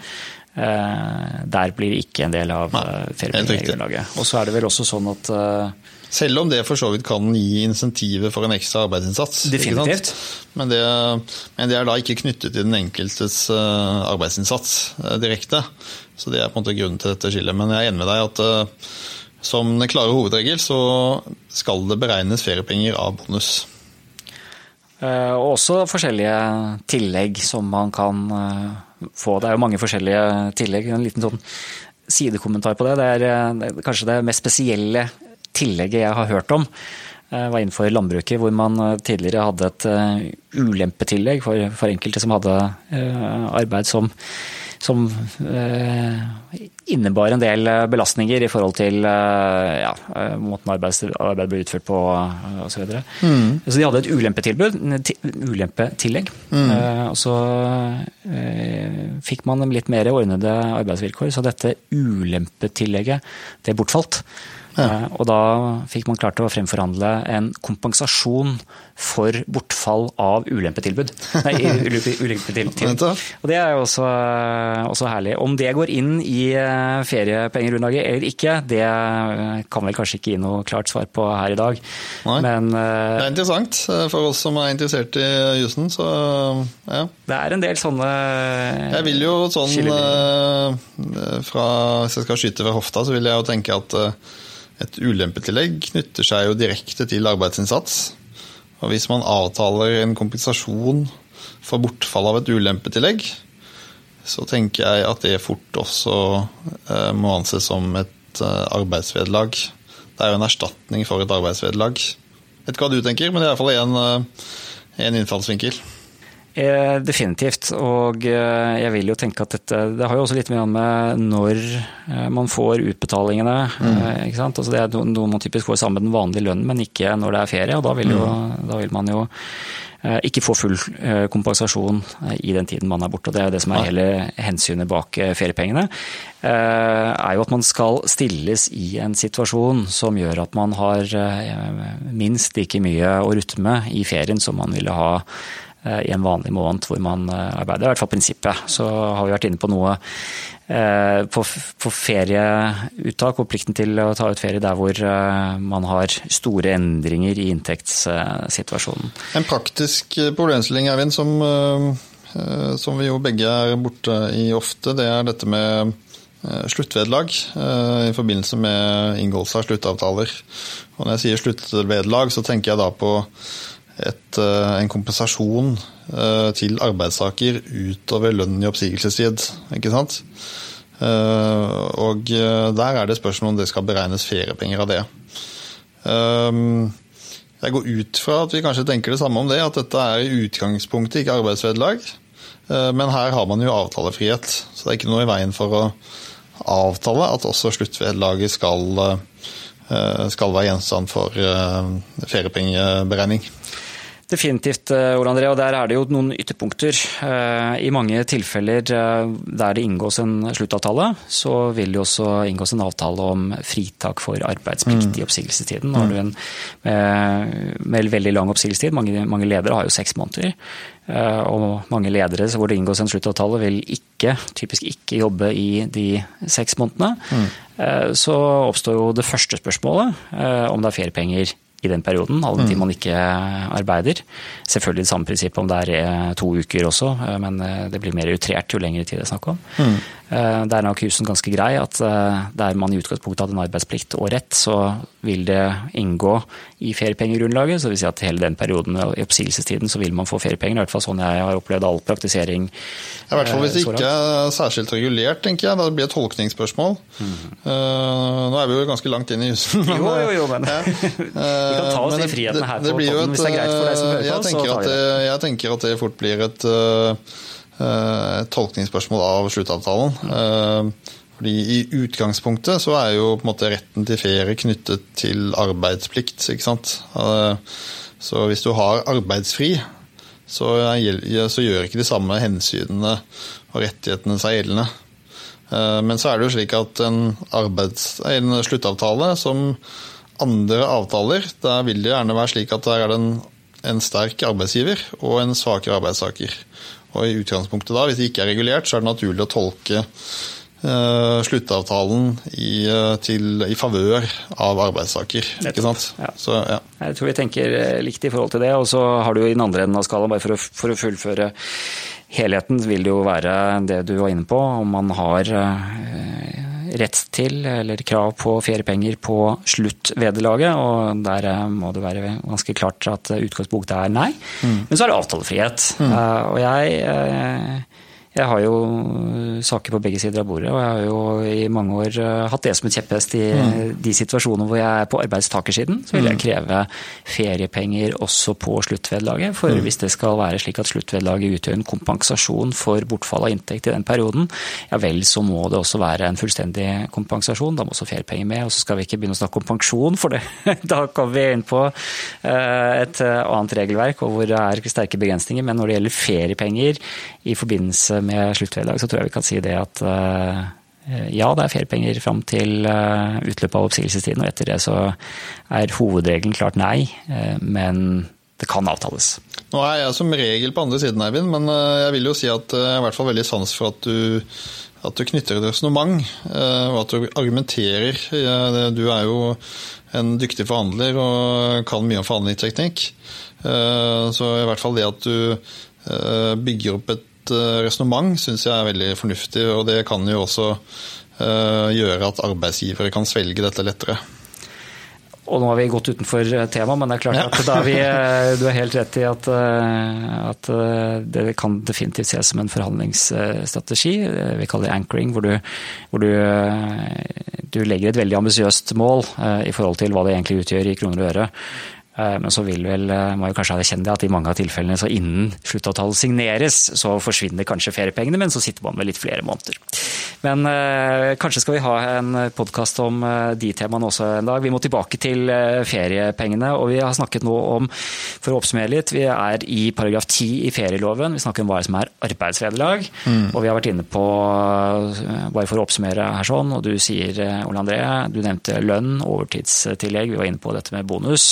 S2: Eh, der blir det ikke en del av eh, feriepengegrunnlaget. Og så er det vel også sånn at eh,
S3: selv om det for så vidt kan gi insentiver for en ekstra arbeidsinnsats.
S2: Definitivt.
S3: Men det, men det, er da ikke knyttet til den enkeltes arbeidsinnsats direkte. Så det er på en måte grunnen til dette skillet. Men jeg er enig med deg at som den klare hovedregel så skal det beregnes feriepenger av bonus.
S2: Og også forskjellige tillegg som man kan få. Det er jo mange forskjellige tillegg. En liten sånn sidekommentar på det. Det er, er kanskje det mest spesielle tillegget jeg har hørt om eh, var innenfor landbruket, hvor man eh, tidligere hadde et eh, ulempetillegg for, for enkelte som hadde arbeid som som eh, innebar en del eh, belastninger i forhold til eh, ja, måten arbeidet arbeid ble utført på osv. Så, mm. så de hadde et ulempetilbud, ulempetillegg. Mm. Og så fikk man litt mer ordnede arbeidsvilkår, så dette ulempetillegget det bortfalt. Ja. Og da fikk man klart å fremforhandle en kompensasjon for bortfall av ulempetilbud. Nei, ulempetilbud. Og det er jo også, også, herlig. Om det går inn i eh, eller ikke, det kan vel kanskje ikke gi noe klart svar på her i dag.
S3: Nei. Men, eh, det er interessant for oss som er interessert i jussen, så ja.
S2: Det er en del sånne
S3: Jeg vil jo sånn eh, fra, Hvis jeg skal skyte ved hofta, så vil jeg jo tenke at et ulempetillegg knytter seg jo direkte til arbeidsinnsats. Og hvis man avtaler en kompensasjon for bortfall av et ulempetillegg, så tenker jeg at det fort også eh, må anses som et eh, arbeidsvederlag. Det er jo en erstatning for et arbeidsvederlag. Vet ikke hva du tenker, men det er iallfall én eh, innfallsvinkel.
S2: Eh, definitivt. Og eh, jeg vil jo tenke at dette Det har jo også litt mye med når eh, man får utbetalingene. Mm. ikke sant? Altså det er noe man typisk får sammen med den vanlige lønnen, men ikke når det er ferie. og Da vil, jo, mm. da vil man jo ikke få full kompensasjon i den tiden man er borte. og Det er jo det som er hele hensynet bak feriepengene. er jo at man skal stilles i en situasjon som gjør at man har minst like mye å rutte med i ferien som man ville ha i en vanlig måned hvor man eh, arbeider. Er i hvert fall prinsippet. Så har vi vært inne på noe eh, på, ferieuttak og plikten til å ta ut ferie der hvor man har store endringer i inntektssituasjonen.
S3: En praktisk problemstilling, Eivind, som, som vi jo begge er borte i ofte, det er dette med sluttvederlag i forbindelse med inngåelse av sluttavtaler. Og når jeg sier sluttvederlag, så tenker jeg da på et, eh, en kompensasjon eh, til arbeidstaker utover lønnen i oppsigelsestid. Ikke sant? Eh, og der er det spørsmål om det skal beregnes feriepenger av det. Jeg går ut fra at vi kanskje tenker det samme om det, at dette er i utgangspunktet ikke arbeidsvederlag. Men her har man jo avtalefrihet, så det er ikke noe i veien for å avtale at også sluttvederlaget skal, skal være gjenstand for feriepengeberegning.
S2: Definitivt, eh, Ole André. Og der er det jo noen ytterpunkter. Eh, I mange tilfeller eh, der det inngås en sluttavtale, så vil det også inngås en avtale om fritak for arbeidsplikt i mm. oppsigelsestiden. Nå har du en med, med veldig lang oppsigelsestid. Mange, mange, ledere har jo seks måneder. Og mange ledere hvor det inngås en sluttavtale, vil ikke, typisk ikke jobbe i de seks månedene. Mm. Så oppstår jo det første spørsmålet om det er feriepenger i den perioden, all den tid mm. man ikke arbeider. Selvfølgelig det samme prinsippet om det er eh, to uker også, eh, men eh, det blir mer utrert jo lengre tid det er snakk om. Mm. Der er nok husen ganske grei, at der man i utgangspunktet hadde en arbeidsplikt og rett, så vil det inngå i feriepengegrunnlaget. Så det vil si at hele den perioden i oppsigelsestiden så vil man få feriepenger. I hvert fall sånn jeg har opplevd all praktisering.
S3: I hvert fall hvis det ikke er særskilt regulert, tenker jeg. Da blir det tolkningsspørsmål. Mm. nå er vi jo ganske langt inn i huset.
S2: jo, jo, jo, men Vi kan ta oss de frihetene her på podden hvis det er greit for deg som hører
S3: på. så tar at, det. Jeg tenker at det fort blir eh, et tolkningsspørsmål av sluttavtalen. Eh, fordi I utgangspunktet så er jo på en måte retten til ferie knyttet til arbeidsplikt. ikke sant? Eh, så hvis du har arbeidsfri, så, så gjør ikke de samme hensynene og rettighetene seg gjeldende. Men så er det jo slik at en, arbeids, en sluttavtale som andre avtaler, der vil det gjerne være slik at der er det en, en sterk arbeidsgiver og en svakere arbeidstaker. Og i utgangspunktet da, Hvis det ikke er regulert, så er det naturlig å tolke uh, sluttavtalen i, uh, til, i favør av arbeidstaker. ikke sant?
S2: Ja. Så, ja. Jeg tror vi tenker eh, likt i forhold til det. Og så har du jo i den andre enden av skalaen, bare for å, for å fullføre helheten, vil det jo være det du var inne på, om man har uh, rett til eller krav på feriepenger på sluttvederlaget. Og der eh, må det være ganske klart at utgangspunktet er nei. Mm. Men så er det avtalefrihet. Mm. Uh, og jeg jeg har jo saker på begge sider av bordet, og jeg har jo i mange år eh, hatt det som et kjepphest i mm. de situasjonene hvor jeg er på arbeidstakersiden. Så vil jeg mm. kreve feriepenger også på sluttvederlaget. For mm. hvis det skal være slik at sluttvederlaget utgjør en kompensasjon for bortfall av inntekt i den perioden, ja vel så må det også være en fullstendig kompensasjon. Da må også feriepenger med. Og så skal vi ikke begynne å snakke om pensjon, for det. da kommer vi inn på et annet regelverk og hvor det er sterke begrensninger. Men når det gjelder feriepenger i forbindelse med sluttvederlag, så tror jeg vi kan si det at eh, ja, det er feriepenger fram til eh, utløpet av oppsigelsestiden, og etter det så er hovedregelen klart nei, eh, men det kan avtales.
S3: Nå er jeg som regel på andre siden, Eivind, men jeg vil jo si at jeg er i hvert fall veldig sans for at du, at du knytter et resonnement, og at du argumenterer. Du er jo en dyktig forhandler og kan mye om forhandlingsteknikk. Så i hvert fall det at du bygger opp et uh, resonnement syns jeg er veldig fornuftig, og det kan jo også uh, gjøre at arbeidsgivere kan svelge dette lettere.
S2: Og nå har vi gått utenfor eh, temaet, men det er klart at da vi, du er helt rett i at, at, det kan definitivt ses som en forhandlingsstrategi. Vi kaller det anchoring, hvor du, hvor du, du legger et veldig ambisiøst mål i forhold til hva det egentlig utgjør i kroner og øre. Eh, men så vil vel, eh, må jo kanskje erkjenne det, at i mange av tilfellene så innen sluttavtalen signeres, så forsvinner kanskje feriepengene, men så sitter man med litt flere måneder. Men eh, kanskje skal vi ha en podkast om eh, de temaene også en dag. Vi må tilbake til feriepengene, og vi har snakket nå om, for å oppsummere litt, vi er i paragraf 10 i ferieloven. Vi snakker om hva som er arbeidsvederlag, mm. og vi har vært inne på, bare for å oppsummere her sånn, og du sier, Ole André, du nevnte lønn, overtidstillegg, vi var inne på dette med bonus,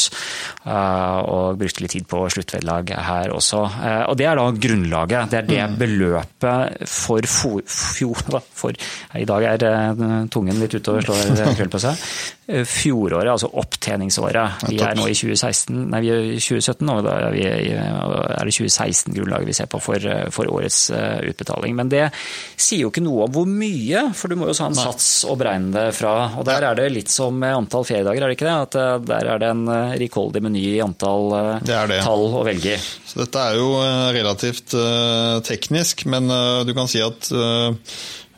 S2: og brukte litt tid på sluttvederlag her også. Og det er da grunnlaget. Det er det mm. beløpet for, fjor... for i dag er eh, tungen litt ute og slår krøll på seg. Eh, fjoråret, altså opptjeningsåret. Vi er nå i 2016, nei, vi er i 2017, og da er, vi, er det 2016-grunnlaget vi ser på for, eh, for, årets utbetaling. Men det sier jo ikke noe om hvor mye, for du må jo ha en sats å beregne det fra. Og der er det litt som med antall feriedager, er det ikke det? At der er det en rikholdig meny i antall det det. tall å velge i.
S3: Så dette er jo relativt teknisk, men du kan si at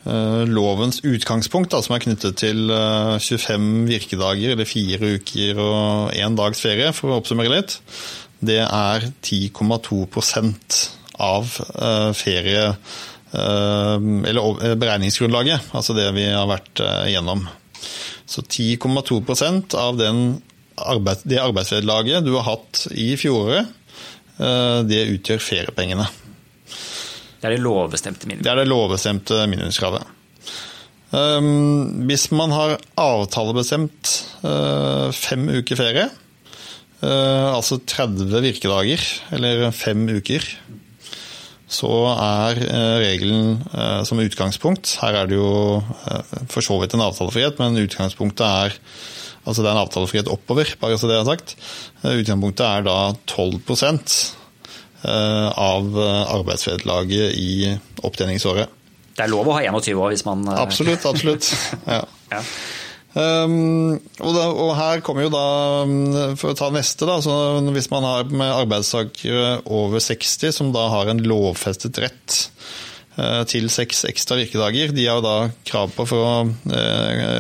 S3: Eh, lovens utgangspunkt, da, som er knyttet til 25 eh, virkedager eller fire uker og én dags ferie, for å oppsummere litt, det er 10,2 av eh, ferie... Eller beregningsgrunnlaget, altså det vi har vært igjennom. Så 10,2% av den arbeid, det arbeidsvederlaget du har hatt i fjoråret, det utgjør feriepengene.
S2: Det er det lovbestemte minimumskravet?
S3: Det er det lovbestemte minimumskravet. Um, hvis man har avtalebestemt uh, fem uker ferie, uh, altså 30 virkedager, eller fem uker, så er regelen som utgangspunkt Her er det jo for så vidt en avtalefrihet, men utgangspunktet er Altså det er en avtalefrihet oppover, bare så det er sagt. Utgangspunktet er da 12 Eh, av eh, arbeidsvederlaget i opptjeningsåret.
S2: Det er lov å ha 21 år hvis man
S3: eh, Absolutt, absolutt. Ja. ja. Um, og, da, og, her kommer jo da, mm, for å ta neste, da, hvis man har med arbeidstakere over 60 som da har en lovfestet rett til seks ekstra virkedager, de har da krav på, for å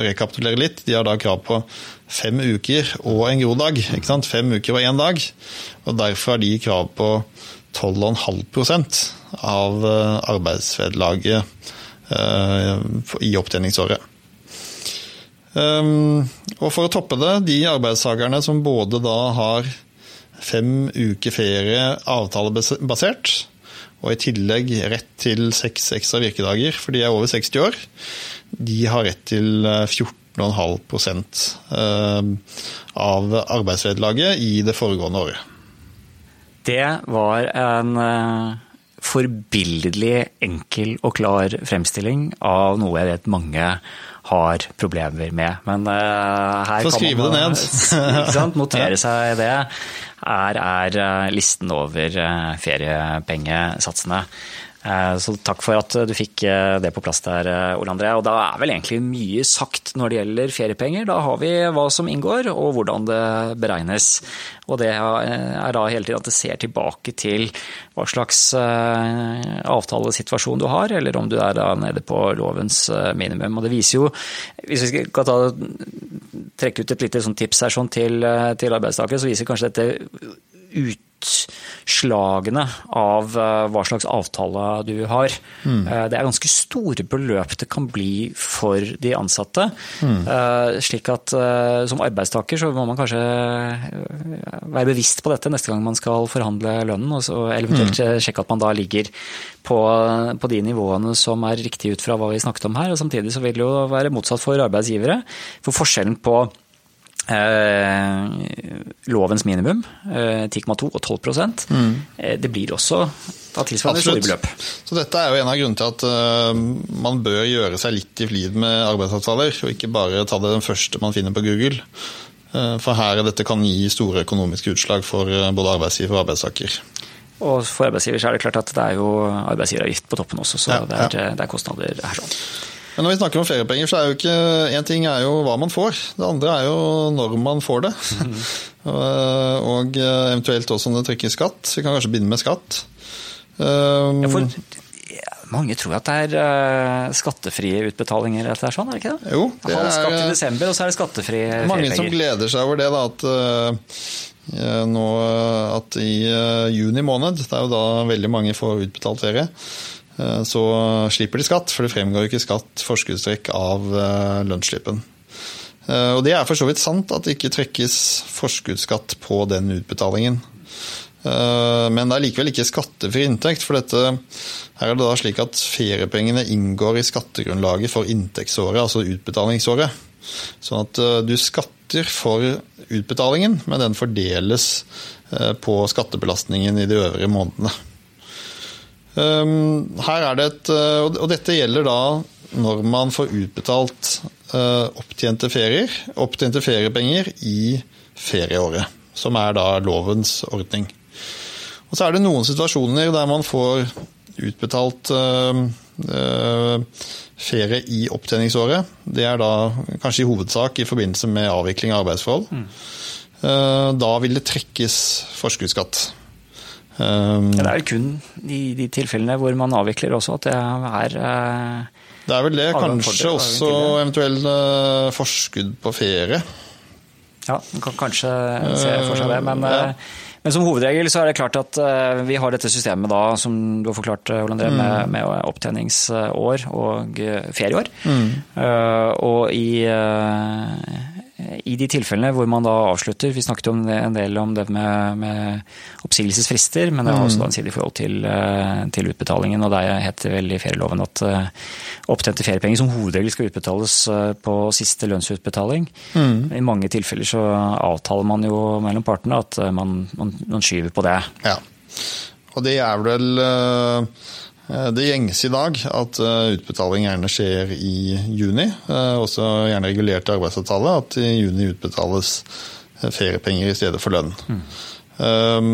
S3: rekapitulere litt, de har da krav på fem uker og en grodag. Ikke sant? Fem uker og én dag. Og derfor har de krav på 12,5 av eh, arbeidsvederlaget eh, i opptjeningsåret. Ehm, og for å toppe det, de arbeidstakerne som både da har fem uker ferie avtalebasert, og i tillegg rett til seks ekstra virkedager, for de er over 60 år, de har rett til 14,5 eh, av arbeidsvederlaget i det foregående året.
S2: Det var en eh, forbilledlig enkel og klar fremstilling av noe jeg vet mange har problemer med. Men uh, her
S3: Få skrive man, det ned.
S2: ikke sant? Notere seg det. Er, er eh, listen over feriepengesatsene. Eh, så takk for at du fikk eh, det på plass der, eh, Ole André. Og da er vel egentlig mye sagt når det gjelder feriepenger. Da har vi hva som inngår og hvordan det beregnes. Og det er da hele tiden at det ser tilbake til hva slags avtalesituasjon du har, eller om du er da nede på lovens minimum. Og det viser jo, hvis vi skal ta, trekke ut et lite sånn tips her sånn til, til arbeidstakere, så viser kanskje dette ut utslagene av eh, hva slags avtale du har. Mm. Eh, det er ganske store beløp det kan bli for de ansatte. Mm. Slik at som arbeidstaker så må man kanskje være bevisst på dette neste gang man skal forhandle lønnen, og eventuelt mm. sjekke at man da ligger på, på, de nivåene som er riktig ut fra hva vi snakket om her. og Samtidig så vil det jo være motsatt for arbeidsgivere. For forskjellen på Eh, lovens minimum, eh, 10,2 og 12 mm. eh, Det blir også da tilsvarende store beløp.
S3: Så dette er jo en av grunnene til at uh, man bør gjøre seg litt i flid med arbeidsavtaler, og ikke bare ta det den første man finner på Google. Uh, for her dette kan gi store økonomiske utslag for både arbeidsgiver og arbeidstaker.
S2: Og for arbeidsgiver så er det klart at det er jo arbeidsgiveravgift på toppen også, så ja, det, er, det er kostnader her sånn.
S3: Men når vi snakker om feriepenger, så er jo ikke Én ting er jo hva man får, det andre er jo når man får det. Mm. og eventuelt også om det trekker skatt. Vi kan kanskje begynne med skatt.
S2: Um, ja, for mange tror at det er uh, skattefrie utbetalinger, eller sånn, er det ikke det?
S3: Jo, det
S2: Halv skatt i desember, og så er det skattefrie feriepenger.
S3: Mange som gleder seg over det, da, at nå at i juni måned, det er jo da veldig mange får utbetalt ferie, så slipper de skatt, for det fremgår ikke skatt forskuddstrekk av lønnsslippen. Og det er for så vidt sant at det ikke trekkes forskuddsskatt på den utbetalingen. Men det er likevel ikke skattefri inntekt, for dette her er det da slik at feriepengene inngår i skattegrunnlaget for inntektsåret, altså utbetalingsåret. Sånn at eh, du skatter for utbetalingen, men den fordeles eh, på skattebelastningen i de øvrige månedene. Ehm, her er det et, eh, og dette gjelder da når man får utbetalt opptjente ferier, opptjente feriepenger i ferieåret. Som er da lovens ordning. Og så er det noen situasjoner der man får utbetalt ferie i opptjeningsåret. Det er da kanskje i hovedsak i forbindelse med avvikling av arbeidsforhold. Mm. Da vil det trekkes forskuddsskatt.
S2: Um, det er kun i de tilfellene hvor man avvikler også at det er
S3: uh, Det er vel det. Kanskje også eventuell uh, forskudd på ferie.
S2: Ja, man kan kanskje se for seg det. Men ja. Men som hovedregel så er det klart at eh, vi har dette systemet da, som du har forklart, Ole André, mm. med, med, opptjeningsår og eh, ferieår. Mm. Uh, og i, i de tilfellene hvor man da avslutter Vi snakket om en del om det med, med oppsigelsesfrister, men det har også da en side i forhold til, eh, til, utbetalingen. og Der heter vel i ferieloven at eh, opptjente feriepenger som hovedregel skal utbetales eh, på siste lønnsutbetaling. Mm. I mange tilfeller så avtaler man jo mellom partene at man, man, man skyver på det.
S3: Ja, og det er vel det gjengs i dag at eh, utbetaling gjerne skjer i juni. Eh, også gjerne regulert i arbeidsavtale at i juni utbetales feriepenger i stedet for lønn. Mm. Um,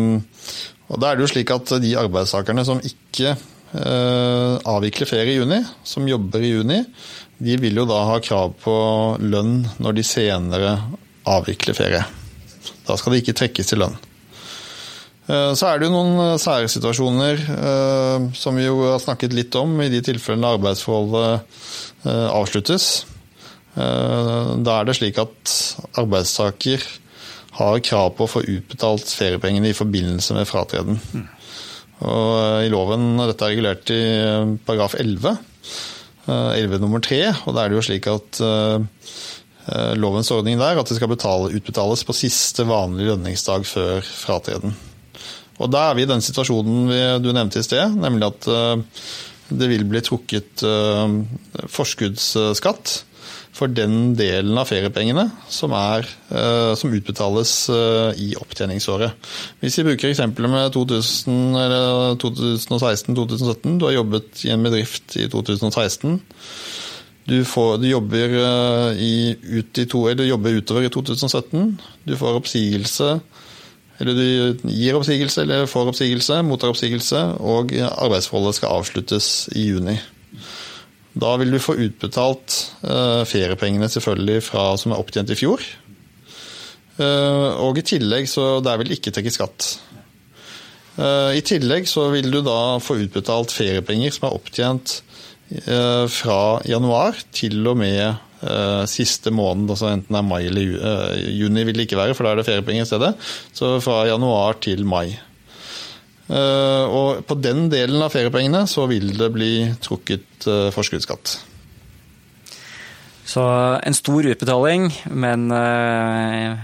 S3: og da er det jo slik at de arbeidstakerne som ikke uh, avvikler ferie i juni, som jobber i juni, de vil jo da ha krav på lønn når de senere avvikler ferie. Da skal det ikke trekkes til lønn. Eh, så er det jo noen eh, særsituasjoner eh, som vi jo har snakket litt om i de tilfellene arbeidsforholdet avsluttes. Da er det slik at arbeidstaker har krav på å få utbetalt feriepengene i forbindelse med fratreden. Og I loven dette er regulert i paragraf 11, 11 nummer 3, og da er det jo slik at lovens ordning der at det skal betale, utbetales på siste vanlige lønningsdag før fratreden. Og da er vi i den situasjonen vi, du nevnte i sted, nemlig at uh, det vil bli trukket uh, forskuddsskatt for den delen av feriepengene som, er, uh, som utbetales i opptjeningsåret. Hvis vi bruker eksempelet med 2016-2017, du har jobbet i en bedrift i 2016. Du, får, du jobber, i, ut i to, jobber utover i 2017. Du får oppsigelse eller du gir oppsigelse eller får oppsigelse, mottar oppsigelse, og arbeidsforholdet skal avsluttes i juni. Da vil du få utbetalt uh, feriepengene selvfølgelig fra som er opptjent i fjor. Uh, og i tillegg så der vil ikke trekke skatt. Uh, I tillegg så vil du da få utbetalt feriepenger som er opptjent fra januar til og med siste måned, altså enten det er mai eller uh, juni vil det ikke være, for da er det feriepenger i stedet. Så fra januar til mai. Uh, og på den delen av feriepengene så vil det bli trukket forskuddsskatt.
S2: Så en stor utbetaling, men uh,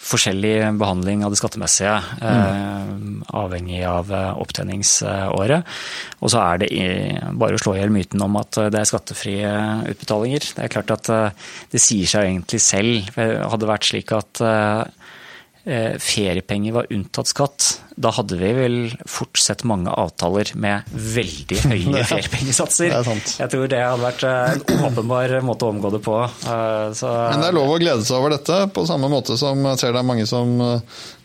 S2: forskjellig behandling av det skattemessige. Uh, avhengig av uh, opptjeningsåret. Og så er det i, bare å slå i hjel myten om at det er skattefrie utbetalinger. Det er klart at det sier seg egentlig selv. Hadde Det vært slik at Eh, feriepenger var unntatt skatt, da hadde vi vel fort sett mange avtaler med veldig høye feriepengesatser. Jeg tror det hadde vært eh, en åpenbar måte å omgå det på. Eh,
S3: så... Men det er lov å glede seg over dette, på samme måte som jeg ser det er mange som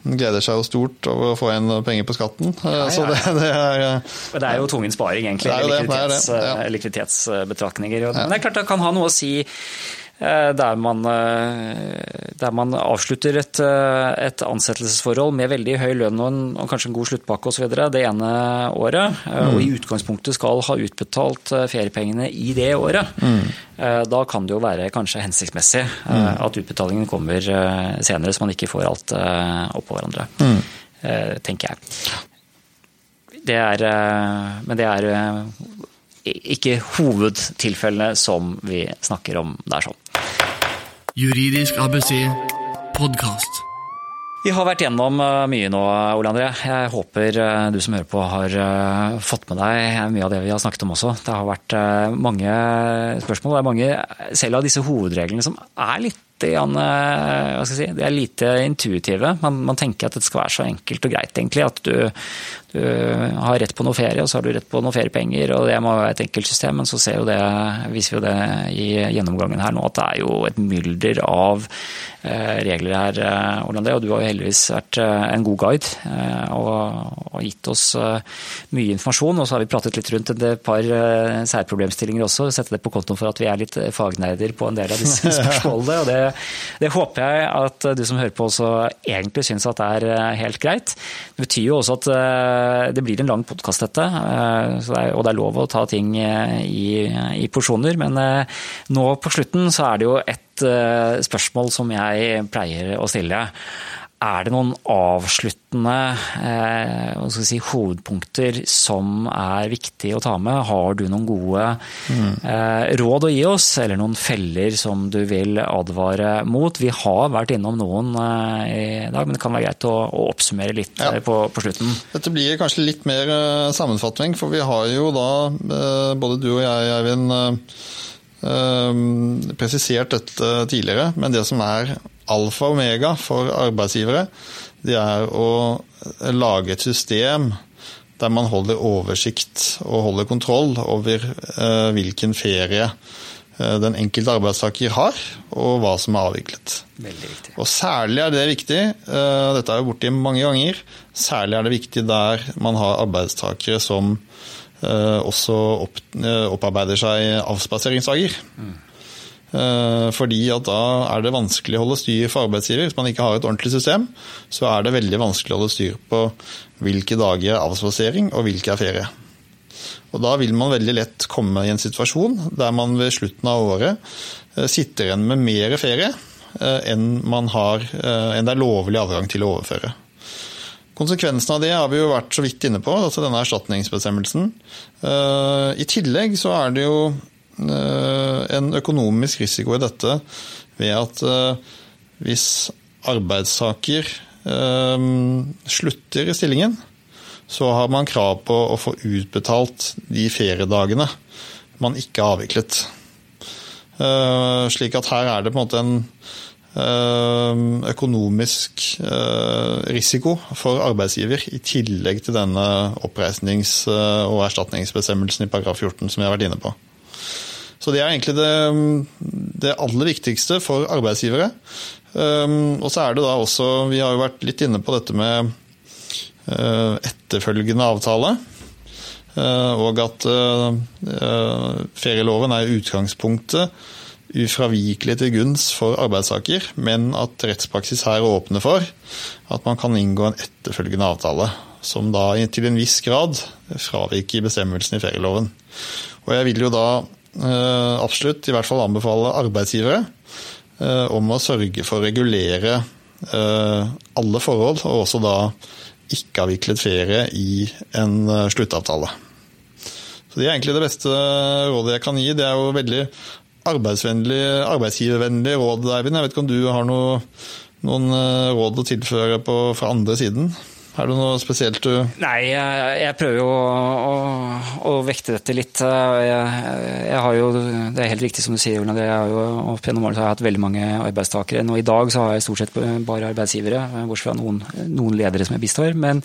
S3: gleder seg jo stort over å få igjen penger på skatten. Ja, ja, ja. Det, det, er,
S2: det, er, jo tvungen sparing, egentlig. Det Likviditets, likviditetsbetraktninger. Men det er klart det kan ha noe å si Eh, der man, eh, der man avslutter et, eh, et, ansettelsesforhold med veldig høy lønn og, en, og kanskje en god sluttpakke osv. det ene året, mm. og i utgangspunktet skal ha utbetalt feriepengene i det året. Mm. Da kan det jo være kanskje hensiktsmessig mm. at utbetalingen kommer senere, så man ikke får alt oppå hverandre. Mm. Tenker jeg. Det er, men det er ikke hovedtilfellene som vi snakker om der sånn.
S1: Juridisk ABC podkast.
S2: Vi har vært gjennom eh, mye nå, Ole André. Jeg håper eh, du som hører på har eh, fått med deg mye av det vi har snakket om også. Det har vært mange spørsmål. Det er mange selv av disse hovedreglene som er litt si, de er lite intuitive. Man, man, tenker at det skal være så enkelt og greit, egentlig. At du, har rett på noe ferie, og så har du rett på noe feriepenger, og det må være et enkelt system. Men så ser jo det, viser jo det i gjennomgangen her nå at det er jo et mylder av Eh, regler her, eh, Orlande. Og du har jo heldigvis vært eh, en god guide og, og gitt oss mye informasjon. Og så har vi pratet litt rundt et par særproblemstillinger også. Sette det på kontoen for at vi er litt fagnerder på en del av disse spørsmålene. Og det, det, håper jeg at du som hører på også egentlig syns at det er helt greit. Det betyr jo også at det blir en lang podkast dette, og det er lov å ta ting i, i porsjoner. Men nå på slutten så er det jo et Eh, spørsmål som jeg pleier å stille. Er det noen avsluttende eh, si, hovedpunkter som er viktig å ta med? Har du noen gode mm. eh, råd å gi oss, eller noen feller som du vil advare mot? Vi har vært innom noen eh, i dag, men det kan være greit å, å oppsummere litt ja. På, på, slutten.
S3: Dette blir kanskje litt mer sammenfatning, for vi har jo da, både du og jeg, Eivind, presisert dette tidligere, men det som er alfa og omega for arbeidsgivere, det er å lage et system der man holder oversikt og holder kontroll over eh, hvilken ferie eh, den enkelte arbeidstaker har, og hva som er avviklet.
S2: Veldig viktig.
S3: Og Særlig er det viktig, eh, dette er jo borti mange ganger, særlig er det viktig der man har arbeidstakere som også opp, eh, opparbeider seg avspaseringsdager. Mm. Fordi at da er det vanskelig å holde styr for arbeidsgiver. Hvis man ikke har et ordentlig system, så er det veldig vanskelig å holde styr på hvilke dager er avspasering og hvilke er ferie. Og Da vil man veldig lett komme i en situasjon der man ved slutten av året sitter igjen med mer ferie enn, har, enn det er lovlig adgang til å overføre. Konsekvensen av det har vi jo vært så vidt inne på, altså denne erstatningsbestemmelsen. Eh, I tillegg så er det jo eh, en økonomisk risiko i dette ved at eh, hvis arbeidstaker slutter i stillingen, så har man krav på å få utbetalt de feriedagene man ikke har avviklet. Slik at her er det på en måte en økonomisk eh, risiko for arbeidsgiver, i tillegg til denne oppreisnings- eh, og erstatningsbestemmelsen i paragraf 14 som jeg har vært inne på. Så det er egentlig det, det aller viktigste for arbeidsgivere. Og så er det da også Vi har jo vært litt inne på dette med etterfølgende avtale. Og at ferieloven er utgangspunktet ufravikelig til gunst for arbeidstaker, men at rettspraksis her åpner for at man kan inngå en etterfølgende avtale, som da til en viss grad fraviker bestemmelsen i ferieloven. Og jeg vil jo da eh, absolutt i hvert fall anbefale arbeidsgivere eh, om å sørge for å regulere eh, alle forhold, og også da ikke-avviklet ferie i en sluttavtale. Så Det er egentlig det beste rådet jeg kan gi. Det er jo veldig arbeidsvennlig, arbeidsgivervennlig råd, Eivind. Jeg vet ikke om du har noe, noen eh, råd å tilføre på, fra andre siden? Er det noe spesielt du
S2: Nei, jeg, jeg prøver jo å, å, å, vekte dette litt. Jeg, jeg, har jo, Det er helt riktig som du sier, Ole. Jeg har jo opp gjennom årene hatt veldig mange arbeidstakere. Nå I dag så har jeg stort sett bare arbeidsgivere, bortsett fra noen, noen ledere som jeg bistår. Men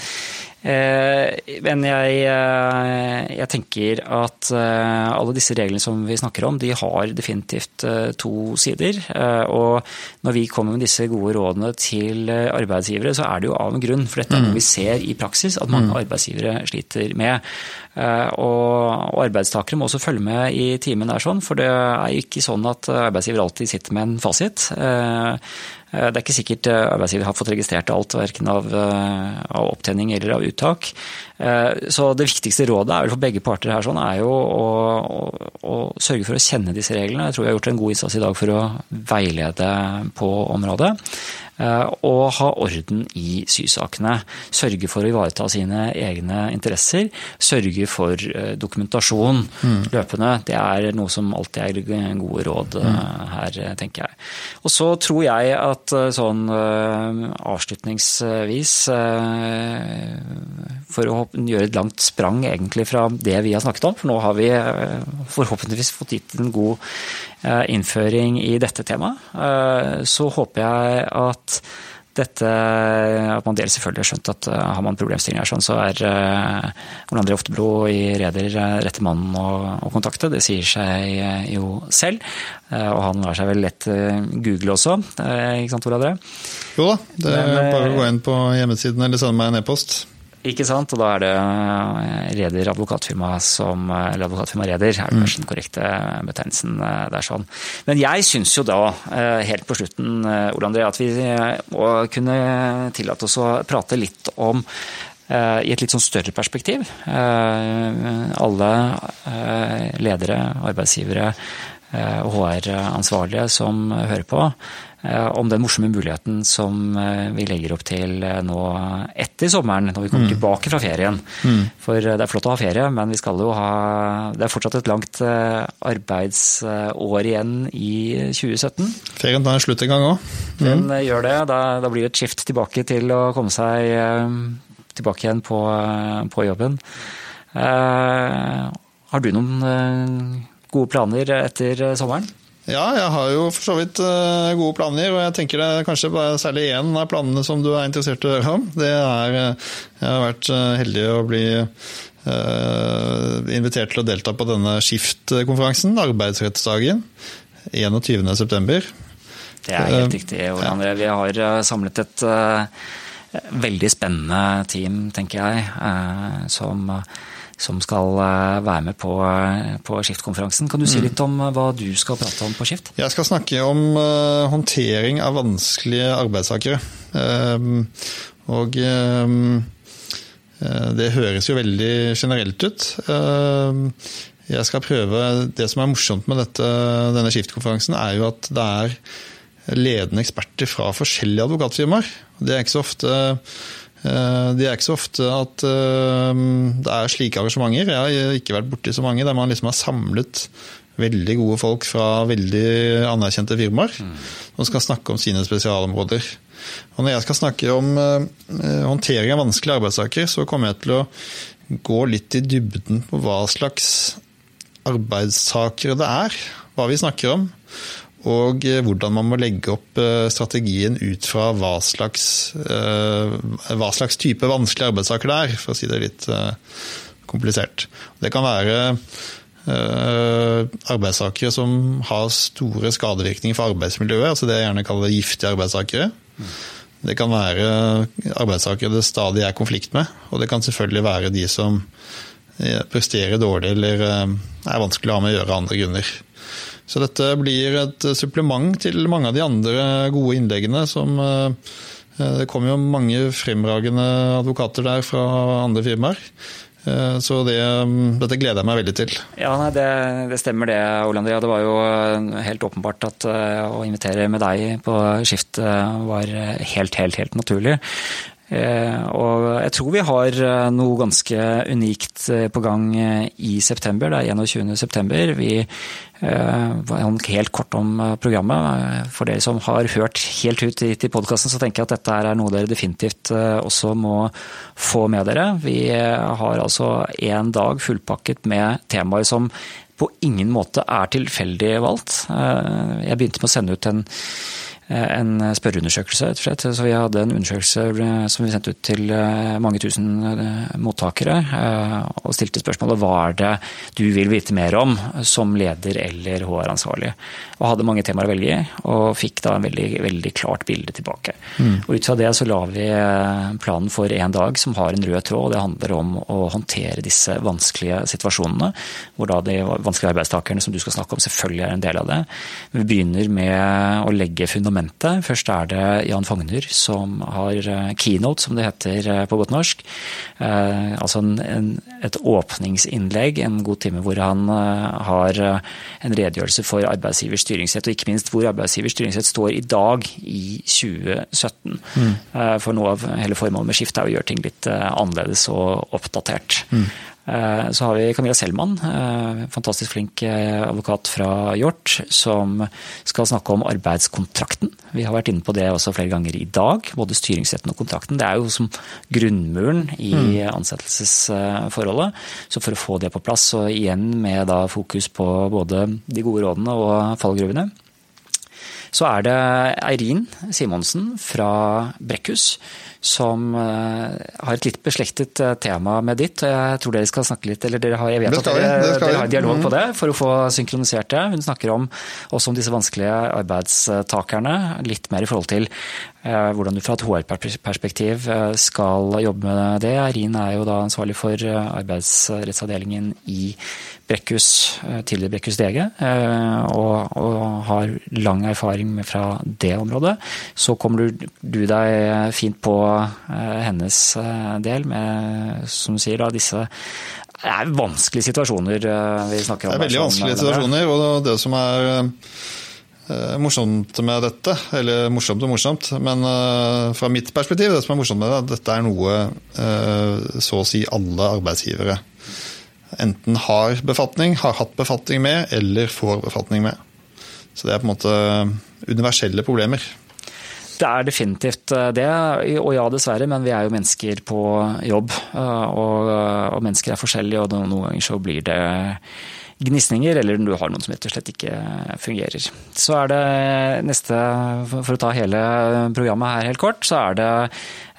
S2: Men jeg, jeg, tenker at alle disse reglene som vi snakker om, de har definitivt to sider. Og når vi kommer med disse gode rådene til arbeidsgivere, så er det jo av en grunn. For dette er noe vi ser i praksis at mange mm. arbeidsgivere sliter med. Og arbeidstakere må også følge med i timen der, sånn, for det er ikke sånn at arbeidsgiver alltid sitter med en fasit. Eh, det er ikke sikkert eh, arbeidsgiver har fått registrert alt, verken av, eh, av, opptjening eller av uttak. Så det viktigste rådet er vel for begge parter her sånn, er jo å, å, å, sørge for å kjenne disse reglene. Jeg tror vi har gjort en god innsats i dag for å veilede på området. Eh, og ha orden i sysakene. Sørge for å ivareta sine egne interesser. Sørge for eh, dokumentasjon mm. løpende. Det er noe som alltid er gode råd eh, mm. her, tenker jeg. Og så tror jeg at sånn avslutningsvis For å gjøre et langt sprang egentlig fra det vi har snakket om, for nå har vi forhåpentligvis fått gitt en god Eh, innføring i dette temaet. Eh, så håper jeg at dette, at man dels selvfølgelig har skjønt at har man problemstillinger sånn, så er Ole André Oftebro i Reder rette mannen å, å, kontakte. Det sier seg jo selv. Og han lar seg vel lett google også, ikke sant Ole André?
S3: Jo da, det er Men, bare å gå inn på hjemmesiden eller sende meg en e-post.
S2: Ikke sant, og da er det eh, Reder advokatfirma som Eller advokatfirma Reder, er det mm. kanskje den korrekte betegnelsen eh, der sånn. Men jeg syns jo da, eh, helt på slutten, Ole André, at vi må kunne tillate oss å prate litt om i et litt sånn større perspektiv. Alle ledere, arbeidsgivere og HR-ansvarlige som hører på, om den morsomme muligheten som eh, vi legger opp til eh, nå etter sommeren, når vi kommer mm. tilbake fra ferien. Mm. For det er flott å ha ferie, men vi skal jo ha Det er fortsatt et langt arbeidsår igjen i 2017.
S3: Ferien tar slutt en gang òg.
S2: Mm. Den gjør det. Da, da, blir det et skift tilbake til å komme seg tilbake igjen på, på jobben. Har du noen gode planer etter sommeren?
S3: Ja, jeg har jo for så vidt uh, gode planer, og jeg tenker det er kanskje bare særlig én av planene som du er interessert i å høre om. Det er uh, Jeg har vært uh, heldig å bli invitert til å delta på denne Skift-konferansen, arbeidsrettsdagen, 21.9.
S2: Det er helt riktig, Ole André. Vi har samlet et veldig spennende team, tenker jeg, som som skal eh, være med på, eh, på Skift-konferansen. Kan du si mm. litt om eh, hva du skal prate om på Skift?
S3: Jeg skal snakke om håndtering av vanskelige arbeidssakere. Uh, og det høres jo veldig generelt ut. Jeg skal prøve Det som er morsomt med dette, denne Skift-konferansen, er jo at det er ledende eksperter fra forskjellige advokatfirmaer. Det er ikke så ofte det er ikke så ofte at eh, det er slike arrangementer. Jeg har ikke vært borti så mange der man liksom har samlet veldig gode folk fra veldig anerkjente firmaer mm. som skal snakke om sine spesialområder. Og når jeg skal snakke om eh, håndtering av vanskelige arbeidssaker, så kommer jeg til å gå litt i dybden på hva slags arbeidstakere det er. Hva vi snakker om og eh, hvordan man må legge opp eh, strategien ut fra hva slags, eh, hva slags type vanskelige arbeidssaker det er, for å si det litt komplisert. Det kan være arbeidssaker som har store skadevirkninger for arbeidsmiljøet, altså det jeg gjerne kaller giftige arbeidssaker. Det kan være arbeidssaker det stadig er konflikt med, og det kan selvfølgelig være de som presterer dårlig eller er vanskelig å ha med å gjøre av andre grunner. Så dette blir et supplement til mange av de andre gode innleggene som eh, Det kom jo mange fremragende advokater der fra andre firmaer. Eh, så det, dette gleder jeg meg veldig til.
S2: Ja, det, det, stemmer det, Ole Andrea. Det var jo eh, helt åpenbart at å invitere med deg på skift var helt, helt, helt naturlig. Eh, og jeg tror vi har eh, noe ganske unikt eh, på gang i september. Det er 21. september. Vi helt kort om programmet. For dere som har hørt helt ut i podkasten, så tenker jeg at dette er noe dere definitivt også må få med dere. Vi har altså én dag fullpakket med temaer som på ingen måte er tilfeldig valgt. Jeg begynte med å sende ut en en spørreundersøkelse, rett og slett. Så vi hadde en undersøkelse som vi sendte ut til mange tusen mottakere, og stilte spørsmålet hva er det du vil vite mer om som leder eller HR-ansvarlig. Og hadde mange temaer å velge i, og fikk da en veldig, veldig klart bilde tilbake. Mm. Og Ut fra det så la vi planen for en dag som har en rød tråd. og Det handler om å håndtere disse vanskelige situasjonene, hvor da de vanskelige arbeidstakerne som du skal snakke om, selvfølgelig er en del av det. Vi begynner med å legge fundamentet. Først er det Jan Fogner som har eh, keynote, som det heter eh, på godt norsk. Eh, altså en, en, et åpningsinnlegg, en god time hvor han har en redegjørelse for arbeidsgivers styringsrett, og ikke minst hvor arbeidsgivers styringsrett står i dag, i 2017. Mm. For noe av hele formålet med skiftet er å gjøre ting litt annerledes og oppdatert. Mm. Eh, så har vi Camilla Selman, eh, fantastisk flink eh, advokat fra Hjort, som skal snakke om arbeidskontrakten. Vi har vært inne på det også flere ganger i dag, både styringsretten og kontrakten. Det er jo som grunnmuren i mm. ansettelsesforholdet. Så for å få det på plass, og igjen med da fokus på både de gode rådene og fallgruvene, så er det Eirin Simonsen fra Brekkhus som eh, har et litt beslektet eh, tema med ditt. Jeg tror dere skal snakke litt, eller dere har, jeg vet at dere, dere har dialog på mm. det for å få synkronisert det. Hun snakker om, også om disse vanskelige arbeidstakerne, litt mer i forhold til eh, hvordan du fra et HR-perspektiv skal jobbe med det. Eirin er jo da ansvarlig for arbeidsrettsavdelingen i Brekkhus, tidligere Brekkhus DG, og, og, har lang erfaring fra det området. Så kommer du, du deg fint på Eh, hennes eh, del, med som du sier, da, disse det er vanskelige situasjoner eh, vi snakker om.
S3: Det er veldig vanskelige situasjoner, og det som er morsomt med dette, eller morsomt og morsomt, men fra mitt perspektiv, det som er morsomt med det, dette er noe så å si alle arbeidsgivere enten har befatning, har hatt befatning med, eller får befatning med. Så det er på en måte universelle problemer.
S2: Det er definitivt eh, det, og ja dessverre, men vi er jo mennesker på jobb. Eh, og, og mennesker er forskjellige, og noen ganger så blir det gnisninger, eller du har noen som rett og slett ikke fungerer. Så er det neste, for å ta hele programmet her helt kort, så er det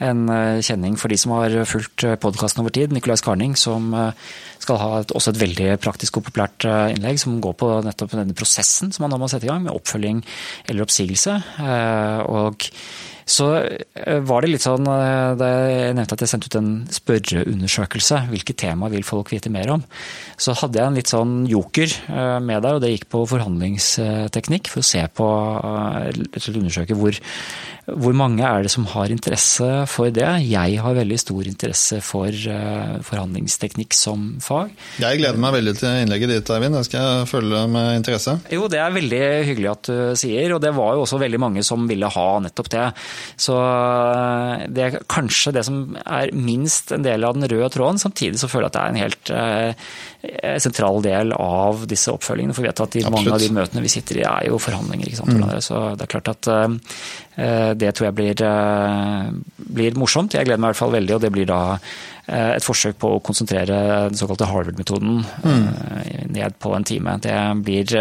S2: en kjenning for de som har fulgt podkasten over tid, Nicolai Skarning, som skal ha et, også et veldig praktisk og populært innlegg som går på nettopp denne prosessen som man nå må sette i gang, med oppfølging eller oppsigelse. Eh, og så eh, var det litt sånn eh, da jeg nevnte at jeg sendte ut en spørreundersøkelse, hvilke tema vil folk vite mer om, så hadde jeg en litt sånn joker eh, med der, og det gikk på forhandlingsteknikk, for å se på, undersøke hvor hvor mange er det som har interesse for det? Jeg har veldig stor interesse for uh, forhandlingsteknikk som fag.
S3: Jeg gleder meg veldig til innlegget ditt, Eivind. Det skal jeg følge med interesse.
S2: Jo, det er veldig hyggelig at du sier, og det var jo også veldig mange som ville ha nettopp det. Så eh, det er kanskje det som er minst en del av den røde tråden. Samtidig så føler jeg at det er en helt uh, sentral del av disse oppfølgingene. For vi vet at i mange av de møtene vi sitter i er jo forhandlinger. ikke sant? Mm. Så det er klart at det tror jeg blir, eh, blir, morsomt. Jeg gleder meg i hvert fall veldig, og det blir da eh, et forsøk på å konsentrere den såkalte Harvard-metoden mm. ned på en time. Det blir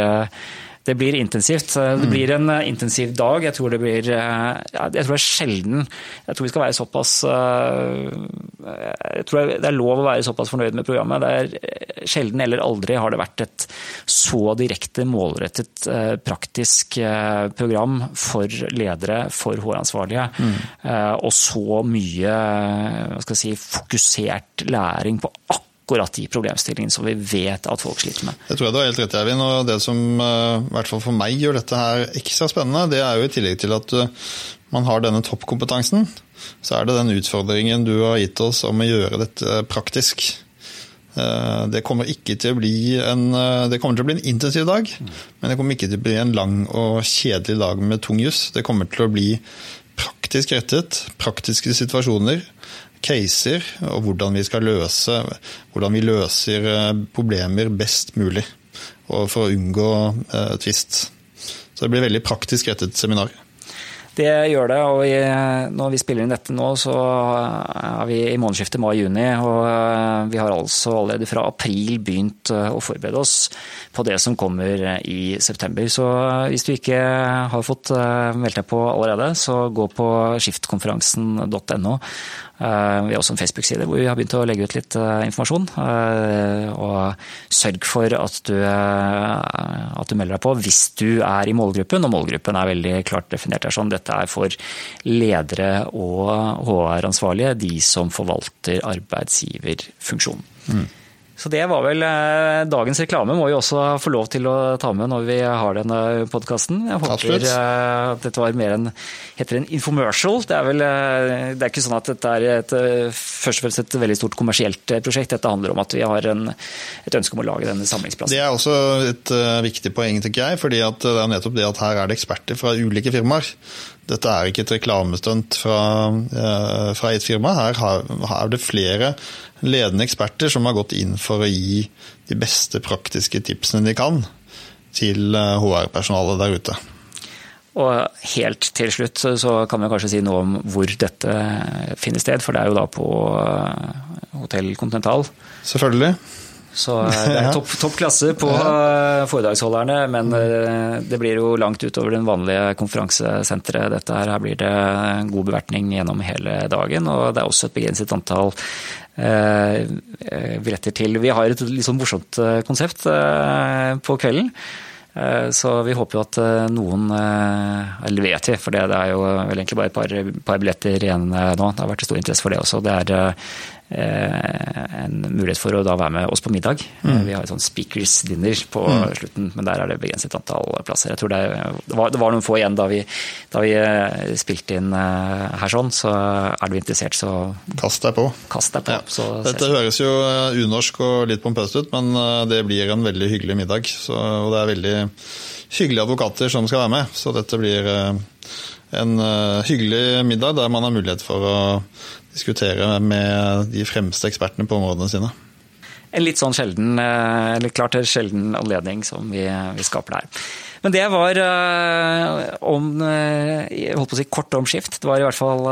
S2: det blir intensivt. Det mm. blir en eh, intensiv dag. Jeg tror det blir eh, Jeg tror det er sjelden Jeg tror vi skal være såpass eh, Jeg tror det er lov å være såpass fornøyd med programmet. Det er sjelden eller aldri har det vært et så direkte målrettet praktisk program for ledere, for HR-ansvarlige, mm. og så mye hva skal jeg si, fokusert læring på akkurat akkurat de problemstillingene som vi vet at folk sliter med.
S3: Det tror jeg du har helt rett, Eivind. og Det som eh, i hvert fall for meg gjør dette her ekstra spennende, det er jo i tillegg til at eh, man har denne toppkompetansen, så er det den utfordringen du har gitt oss om å gjøre dette praktisk. Eh, det kommer til en, det kommer til å bli en intensiv dag, men det kommer ikke til å bli en lang og kjedelig dag med tung juss. Det kommer til å bli praktisk rettet, praktiske situasjoner caser, og hvordan vi skal løse hvordan vi løser eh, problemer best mulig. Og for å unngå eh, tvist. Så det blir veldig praktisk rettet seminar.
S2: Det gjør det, og når vi spiller inn dette nå, så er vi i månedsskiftet mai-juni. Og eh, vi har altså allerede fra april begynt eh, å forberede oss på det som kommer i september. Så hvis du ikke har fått meldt deg på allerede, så gå på skiftkonferansen.no Eh, vi har også en Facebook-side hvor vi har begynt å legge ut litt eh, informasjon. Eh, og sørg for at du, at du melder deg på hvis du er i målgruppen. Og målgruppen er veldig klart definert her sånn. Dette er for ledere og HR-ansvarlige, de som forvalter arbeidsgiverfunksjonen. Mm. Så det var vel eh, dagens reklame. Må vi også få lov til å ta med når vi har denne podkasten. Jeg håper Absolutt. Eh, at dette var mer en heter en infomercial. Det er vel eh, det er ikke sånn at dette er et, først og fremst et veldig stort kommersielt prosjekt. Dette handler om at vi har en, et ønske om å lage denne samlingsplassen.
S3: Det er også et viktig poeng, tenker jeg. fordi det er nettopp det at her er det eksperter fra ulike firmaer. Dette er ikke et reklamestunt fra, fra et firma. Her er det flere ledende eksperter som har gått inn for å gi de beste praktiske tipsene de kan til HR-personalet eh, der ute.
S2: Og helt til slutt så kan vi kanskje si noe om hvor dette finner sted, for det er jo da på eh, Hotell Continental.
S3: Selvfølgelig.
S2: Så eh, det er topp topp klasse på foredragsholderne, men det blir jo langt utover den vanlige konferansesenteret. Dette her, her blir det god bevertning gjennom hele dagen, og det er også et begrenset antall Eh, billetter til. Vi har et litt sånn morsomt eh, konsept eh, på kvelden. Så vi håper jo at noen Eller vet vi, for det er jo vel egentlig bare et par, par billetter igjen nå. Det har vært stor interesse for det også. Det er Eh, en mulighet for å da være med oss på middag. Mm. Vi har et sånn speakers dinner på mm. slutten, men der er det begrenset antall plasser. Jeg tror det, det, var, det var, noen få igjen da vi, da vi eh, spilte inn eh, her sånn, så er du interessert, så
S3: Kast deg på.
S2: Kast deg på. Ja. Så,
S3: Dette høres jo unorsk og litt pompøst ut, men det blir en veldig hyggelig middag. Så, og det er veldig hyggelige advokater som skal være med, så dette blir en hyggelig middag der man har mulighet for å diskutere med de fremste ekspertene på områdene sine.
S2: En litt sånn sjelden, eh, eller klart sjelden anledning som vi, vi skaper der. Men det var uh, om uh, jeg holdt på å si kort om skift. Det var i hvert fall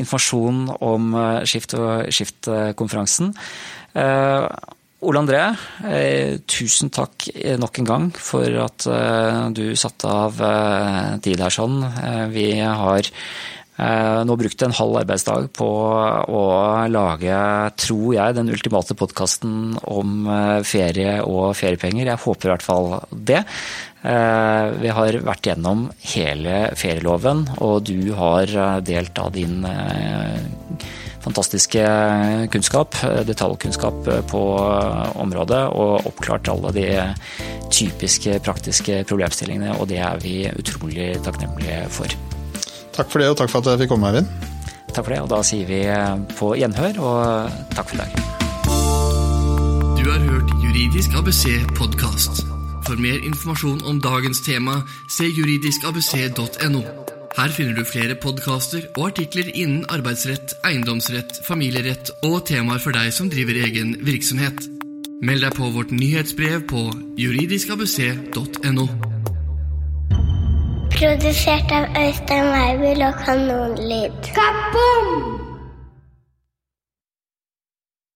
S2: informasjon om skift og skiftkonferansen. Ole André, tusen takk nok en gang for at du satte av tid her sånn. Vi har Eh, nå brukte jeg en halv arbeidsdag på å lage, tror jeg, den ultimate podkasten om eh, ferie og feriepenger. Jeg håper i hvert fall det. Eh, vi har vært gjennom hele ferieloven, og du har delt av din fantastiske kunnskap, detaljkunnskap på området, og oppklart alle de typiske praktiske problemstillingene, og det er vi utrolig takknemlige for.
S3: Takk for det, og takk for at jeg fikk komme, Eivind.
S2: Takk for det, og da sier vi eh, på gjenhør, og takk for i dag.
S1: Du har hørt Juridisk ABC podkast. For mer informasjon om dagens tema, se juridiskabc.no. Her finner du flere podkaster og artikler innen arbeidsrett, eiendomsrett, familierett og temaer for deg som driver egen virksomhet. Meld deg på vårt nyhetsbrev på juridiskabc.no.
S4: Produsert av Øystein Weibel og Kanonlyd. Kaboom!